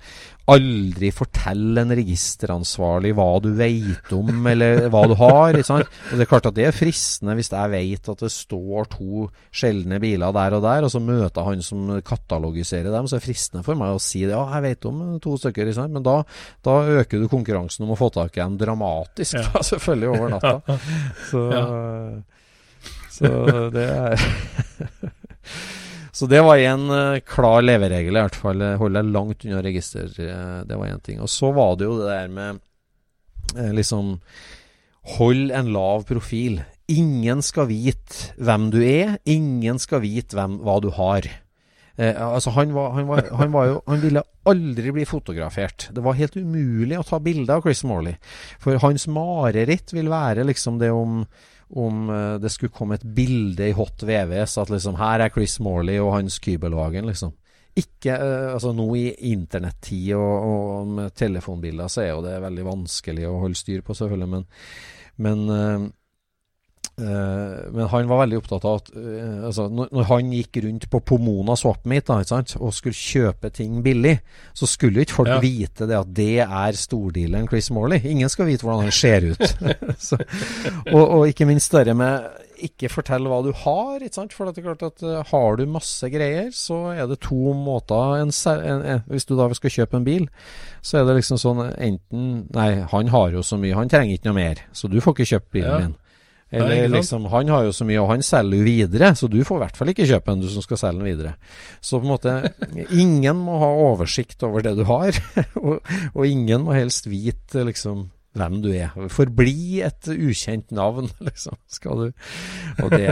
aldri fortell en registeransvarlig hva du vet om, eller hva du har. Og det er klart at det er fristende hvis jeg vet at det står to sjeldne biler der og der, og så møter han som katalogiserer dem, så er det fristende for meg å si det. Ja, jeg vet om to stykker, men da, da øker du konkurransen om å få tak i en dramatisk, Ja. da, selvfølgelig, over natta. <laughs> Så, så det er <laughs> Så det var en eh, klar leveregel, i hvert fall. Holde Hold deg langt unna register. eh, det var én ting. Og så var det jo det der med eh, liksom Hold en lav profil. Ingen skal vite hvem du er. Ingen skal vite hvem, hva du har. Eh, altså han, var, han, var, han var jo Han ville aldri bli fotografert. Det var helt umulig å ta bilde av Chris Morley. For hans mareritt vil være liksom det om om eh, det skulle komme et bilde i hot VVS at liksom her er Chris Morley og hans Kybelwagen, liksom. Ikke eh, Altså nå i internettid og, og med telefonbilder så er jo det veldig vanskelig å holde styr på, selvfølgelig, men men eh, men han var veldig opptatt av at eh, altså, når, han gikk rundt på Pomona Swapmeet og skulle kjøpe ting billig, så skulle ikke folk Ja. vite det at det er stordealeren Chris Morley. Ingen skal vite hvordan han ser ut. <laughs> så, og, og ikke minst det med ikke fortell hva du har. Ikke sant? For det er klart at uh, har du masse greier, så er det to måter en, en, en, Hvis du da skal kjøpe en bil, så er det liksom sånn enten Nei, han har jo så mye, han trenger ikke noe mer, så du får ikke kjøpt bilen Ja. min. Eller liksom, han har jo så mye, og han selger jo videre, så du får i hvert fall ikke kjøpe en du som skal selge den videre. Så på en måte, <laughs> ingen må ha oversikt over det du har, <laughs> og, og ingen må helst vite liksom hvem du er. Forbli et ukjent navn, <laughs> liksom. Skal du. Og det,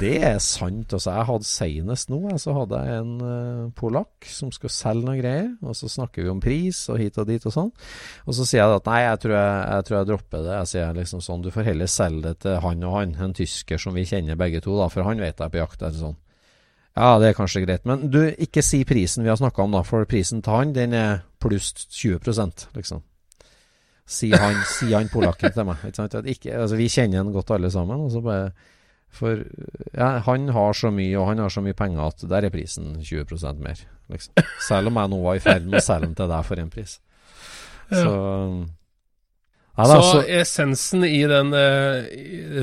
det er sant. Altså, jeg hadde senest nå, så hadde jeg en uh, polakk som skulle selge noen greier. Og så snakker vi om pris og hit og dit og sånn. Og så sier jeg at nei, jeg tror jeg, jeg, tror jeg dropper det. Jeg sier liksom sånn, du får heller selge det til han og han, en tysker som vi kjenner begge to, da, for han vet jeg er på jakt etter sånn. Ja, det er kanskje greit. Men du, ikke si prisen vi har snakka om, da. For prisen til han, den er pluss 20 liksom sier han, sier han polakken til meg. Ikke, altså, vi kjenner han godt alle sammen. Bare, for ja, han har så mye, og han har så mye penger at der er prisen 20% mer. Liksom. Selv om jeg nå var i ferd med å selge den til deg for en pris. Så ja, så, så essensen i den eh,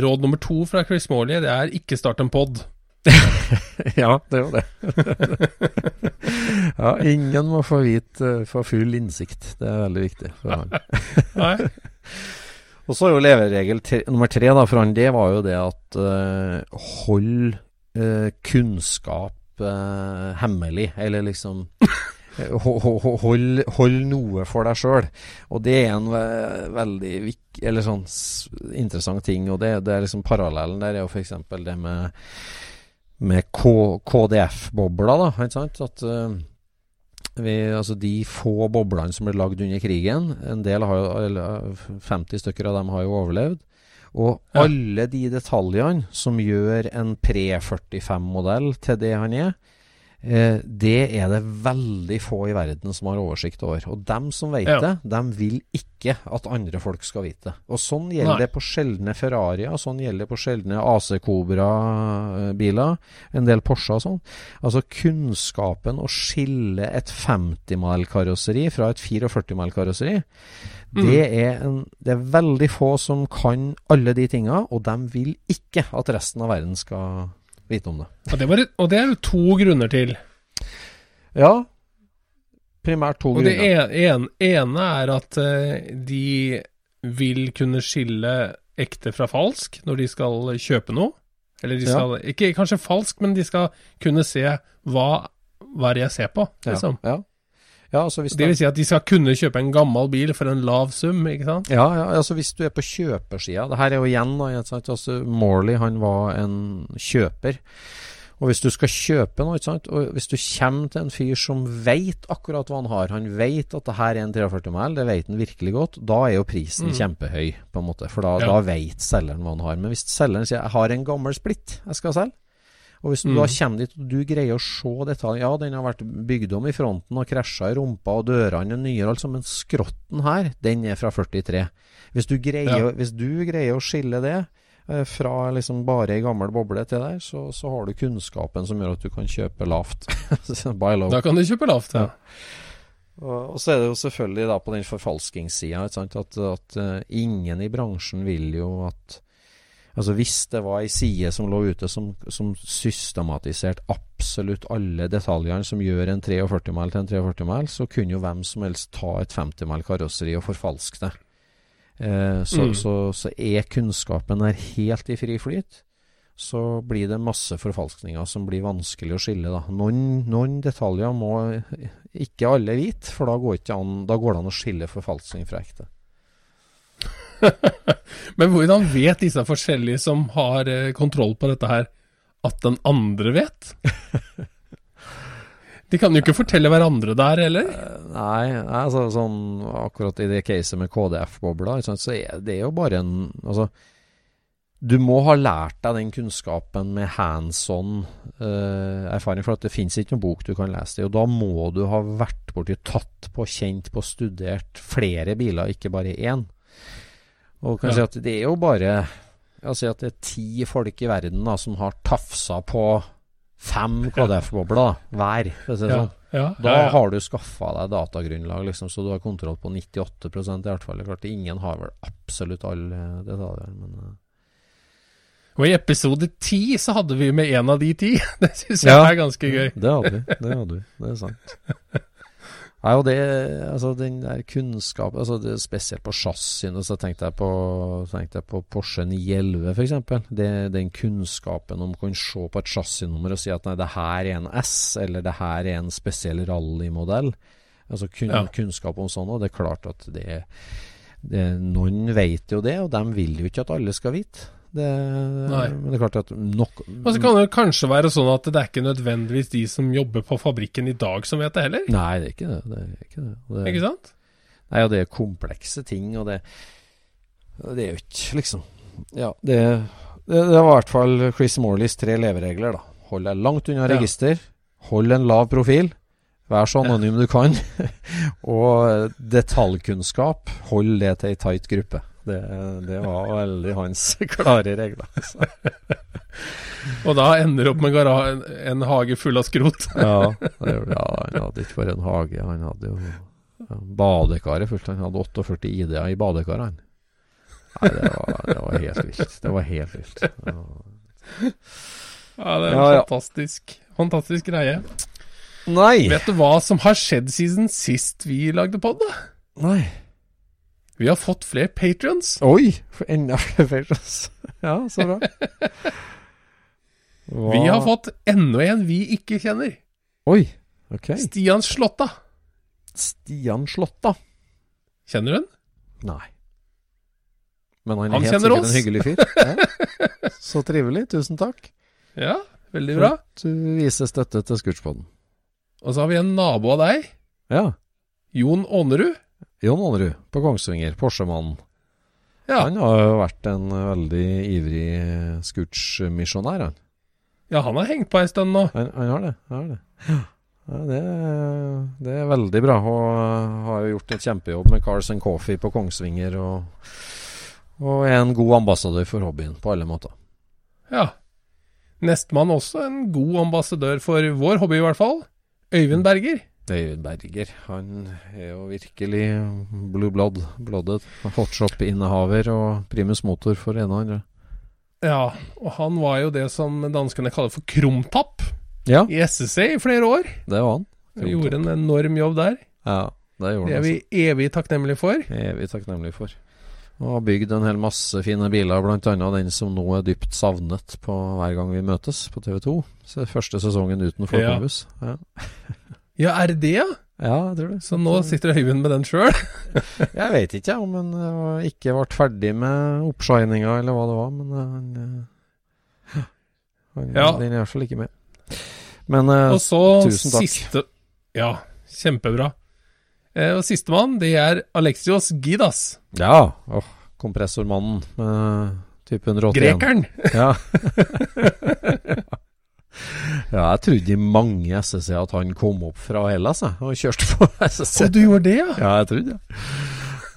råd nummer to fra Chris Morley, det er ikke start en pod. <laughs> ja, det er jo det. <laughs> ja, ingen må få vite, få full innsikt. Det er veldig viktig for han. <laughs> Og så er jo leveregel tre, nummer tre da, for han, det var jo det at uh, hold uh, kunnskap uh, hemmelig, eller liksom Hold, hold, noe for deg sjøl. Og det er en veldig vik, eller sånn interessant ting. Og det, det er liksom parallellen der er jo f.eks. det med med KDF-bobler, da. Ikke sant? At uh, vi, altså de få boblene som ble lagd under krigen, en del har jo, eller 50 stykker av dem har jo overlevd. Og ja. alle de detaljene som gjør en pre-45-modell til det han er, det er det veldig få i verden som har oversikt over. Og dem som vet ja. det, dem vil ikke at andre folk skal vite det. Og sånn gjelder Nei. det på sjeldne Ferrarier, sånn gjelder det på sjeldne AC Cobra-biler, en del Porsche og sånn. Altså kunnskapen å skille et 50-mile-karosseri fra et 44-mile-karosseri, mm. det, det er veldig få som kan alle de tinga, og dem vil ikke at resten av verden skal vite om det. Og det, var, og det er jo to grunner til. Ja, primært to og grunner. Og det ene, ene er at uh, de vil kunne skille ekte fra falsk når de skal kjøpe noe. Eller de skal, ja. ikke kanskje falsk, men de skal kunne se hva, hva jeg ser på, liksom. Ja, ja. Ja, altså det vil si at de skal kunne kjøpe en gammel bil for en lav sum, ikke sant? Ja, ja altså hvis du er på kjøpersida Det her er jo igjen da, altså Morley han var en kjøper. Og hvis du skal kjøpe noe, ikke sant? og hvis du kommer til en fyr som veit akkurat hva han har, han veit at det her er en 43 mæl, det vet han virkelig godt, da er jo prisen mm. kjempehøy, på en måte. For da, ja. da veit selgeren hva han har. Men hvis selgeren sier 'jeg har en gammel splitt jeg skal selge', og Hvis du mm. da kommer dit og du greier å se detaljer Ja, den har vært bygd om i fronten og krasja i rumpa, og dørene er nye, altså, men skrotten her, den er fra 43. Hvis du greier, ja. hvis du greier å skille det eh, fra liksom bare ei gammel boble til der, så, så, har du kunnskapen som gjør at du kan kjøpe lavt. <laughs> da kan du kjøpe lavt, ja. Og, og, så er det jo selvfølgelig da på den forfalskingssida at, at uh, ingen i bransjen vil jo at Altså Hvis det var ei side som lå ute som, som systematiserte absolutt alle detaljene som gjør en 43 mil til en 43 mil, så kunne jo hvem som helst ta et 50 mil karosseri og forfalske det. Eh, så, mm. så, så, er kunnskapen der helt i fri flyt, så blir det masse forfalskninger som blir vanskelig å skille. Da. Noen, noen detaljer må ikke alle vite, for da går, an, da går det an å skille forfalskning fra ekte. <laughs> Men hvordan vet disse forskjellige som har eh, kontroll på dette her, at den andre vet? <laughs> De kan jo ikke fortelle hverandre der, eller? Eh, nei, altså, sånn, akkurat i det caset med KDF-bobla, så er det jo bare en Altså, du må ha lært deg den kunnskapen med hands on uh, erfaring, for at det finnes ikke noen bok du kan lese det. Og da må du ha vært borti, tatt på, kjent på, studert flere biler, ikke bare én. Og kan ja. si at det er jo bare si at det er ti folk i verden da, som har tafsa på fem KDF-bobler hver. Si sånn. ja, da har du skaffa deg datagrunnlag, liksom, så du har kontroll på 98% i hvert fall. Klart, ingen har vel absolutt alle detaljer, men uh. Og i episode ti så hadde vi med en av de ti. <laughs> Det syns jeg er ganske gøy. Det hadde vi. Det hadde vi. Det er sant. <laughs> Nei, og det, altså den der kunnskapen altså det, Spesielt på chassisen, så tenkte jeg på, tenkte jeg på Porsche 911 f.eks. Den kunnskapen om å kunne se på et chassisnummer og si at nei, det her er en S, eller det her er en spesiell rallymodell. Altså kun, ja. kunnskap om sånn, og det er klart at det det, Noen vet jo det, og de vil jo ikke at alle skal vite. Det, Nei. men det er klart at nok Og så kan det kanskje være sånn at det er ikke nødvendigvis de som jobber på fabrikken i dag som vet det heller. Nei, det er ikke det. det, er ikke det. Det Ikke sant? Nei, og det er komplekse ting, og det Det er jo ikke liksom Ja, det, det, det var i hvert fall Chris Morleys tre leveregler, da. Hold deg langt unna Ja. register. Hold en lav profil. Vær så anonym du kan. <laughs> og detaljkunnskap, hold det til ei tight gruppe. Det, det var veldig hans klare regler. Så, <laughs> Og da ender opp med en hage full av skrot. <laughs> ja, det, ja, han hadde ikke bare en hage, han hadde jo badekaret fullt. Han hadde 48 ID-er i badekaret, han. Nei, det var, det var helt vilt. Det var helt vilt. Ja. Ja, det er Ja, ja. fantastisk. Fantastisk greie. Nei! Vet du hva som har skjedd siden sist vi lagde pod? Nei. Vi har fått flere patrions. Oi! Enda flere patrions. <laughs> Ja, så bra. <laughs> Vi har fått enda en vi ikke kjenner. Oi, ok. Stian Slåtta. Stian Slåtta. Kjenner du den? Nei. Men han er Han helt sikkert oss. en hyggelig fyr. <laughs> Ja. Så trivelig. Tusen takk. Ja, veldig bra. For at du viser støtte til Scootspoden. Og så har vi en nabo av deg. Ja. Jon Ånerud. Jon Aanrud på Kongsvinger, Porsche-mannen. Ja. Han har jo vært en veldig ivrig Scooch-misjonær, han. ja, han har hengt på ei stund nå. Han, han har det. Han har det. Ja, det, det er veldig bra. Og har jo gjort et kjempejobb med Cars and Coffee på Kongsvinger. Og, og er en god ambassadør for hobbyen på alle måter. Ja. Nestemann også en god ambassadør for vår hobby, i hvert fall. Øyvind Berger. David Berger. Han er jo virkelig blue blood, blooded. Hotshop-innehaver og primus motor for ene og andre. Ja, og han var jo det som danskene kaller for krumtapp Ja, i SSC i flere år. det var han. Han gjorde en enorm jobb der. Ja, det gjorde Det er vi evig takknemlige for. altså. Evig takknemlige for. Og har bygd en hel masse fine biler, bl.a. den som nå er dypt savnet på hver gang vi møtes på TV 2. Så første sesongen uten flåttbuss. Ja. Ja, <laughs> er det det, ja? ja, jeg tror det. Så nå sitter Øyvind med den sjøl? <laughs> Jeg vet ikke om han eh, ikke ble ferdig med oppshininga, eller hva det var, men eh, han, eh, han Ja. Den er i hvert fall ikke med. Men Og så tusen takk. siste Ja, kjempebra. Eh, og sistemann, det er Alexios Gidas. ja, åh, kompressormannen med type 181. Grekeren. Ja. <laughs> <laughs> ja, jeg trodde i mange SSC at han kom opp fra Hellas, og kjørte på <laughs> SSC. Og du gjorde det, ja? Ja, jeg trodde det.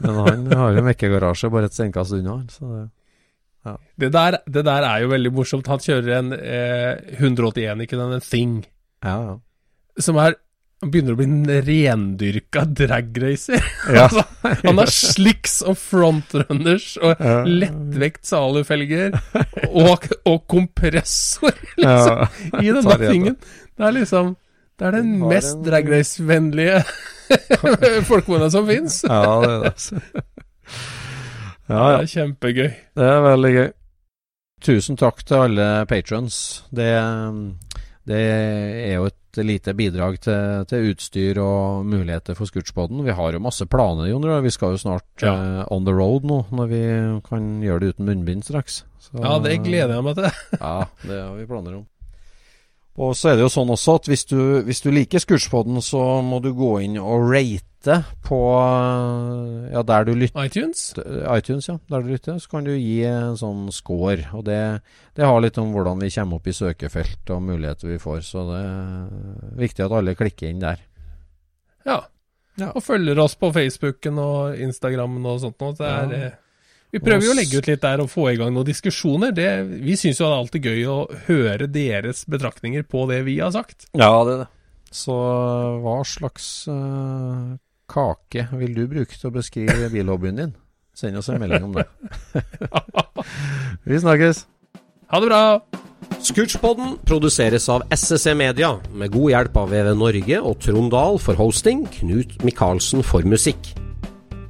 Men han har jo mekkegarasje bare et steinkast unna. Så det. Det der, det der er jo veldig morsomt. Han kjører en eh, 181, ikke den, en Thing, Ja, ja. som er han begynner å bli en rendyrka dragracer. <laughs> Ja. altså, han <laughs> har slicks og frontrunners og Ja. lettvekt salufelger og, og kompressor, <laughs> liksom, ja. i denne tingen. Det er liksom Det er den mest en- dragrace-vennlige folkevogna som fins. ja, det er det. Ja, Det er kjempegøy. Det er veldig gøy. Tusen takk til alle patrons. Det, det er jo et lite bidrag til, til utstyr og muligheter for Scootspoden. Vi har jo masse planer, Jon. Vi skal jo snart Ja. uh, on the road nå, når vi kan gjøre det uten munnbind straks. Så- Ja, det gleder jeg meg til. Ja, det har vi planer om. Og så er det jo sånn også at hvis du, hvis du liker Scootspoden, så må du gå inn og rate på Ja, der du lytter iTunes? iTunes, ja. Der du lytter, så kan du gi en sånn score. Og det, det har litt om hvordan vi kommer opp i søkefelt og muligheter vi får. Så det er viktig at alle klikker inn der. Ja. Ja. Og følger oss på Facebooken og Instagrammen og sånt noe. Det er, Ja. Eh, vi prøver jo å legge ut litt der og få i gang noen diskusjoner. Det, vi syns jo det er alltid gøy å høre deres betraktninger på det vi har sagt. Ja, det er det. Så hva slags uh, kake vil du bruke til å beskrive bilhobbyen din? Send oss en melding om det. <laughs> vi snakkes. Ha det bra! Scootspodden produseres av SSC Media, med god hjelp av VV Norge og Trond Dahl for hosting, Knut Micaelsen for musikk.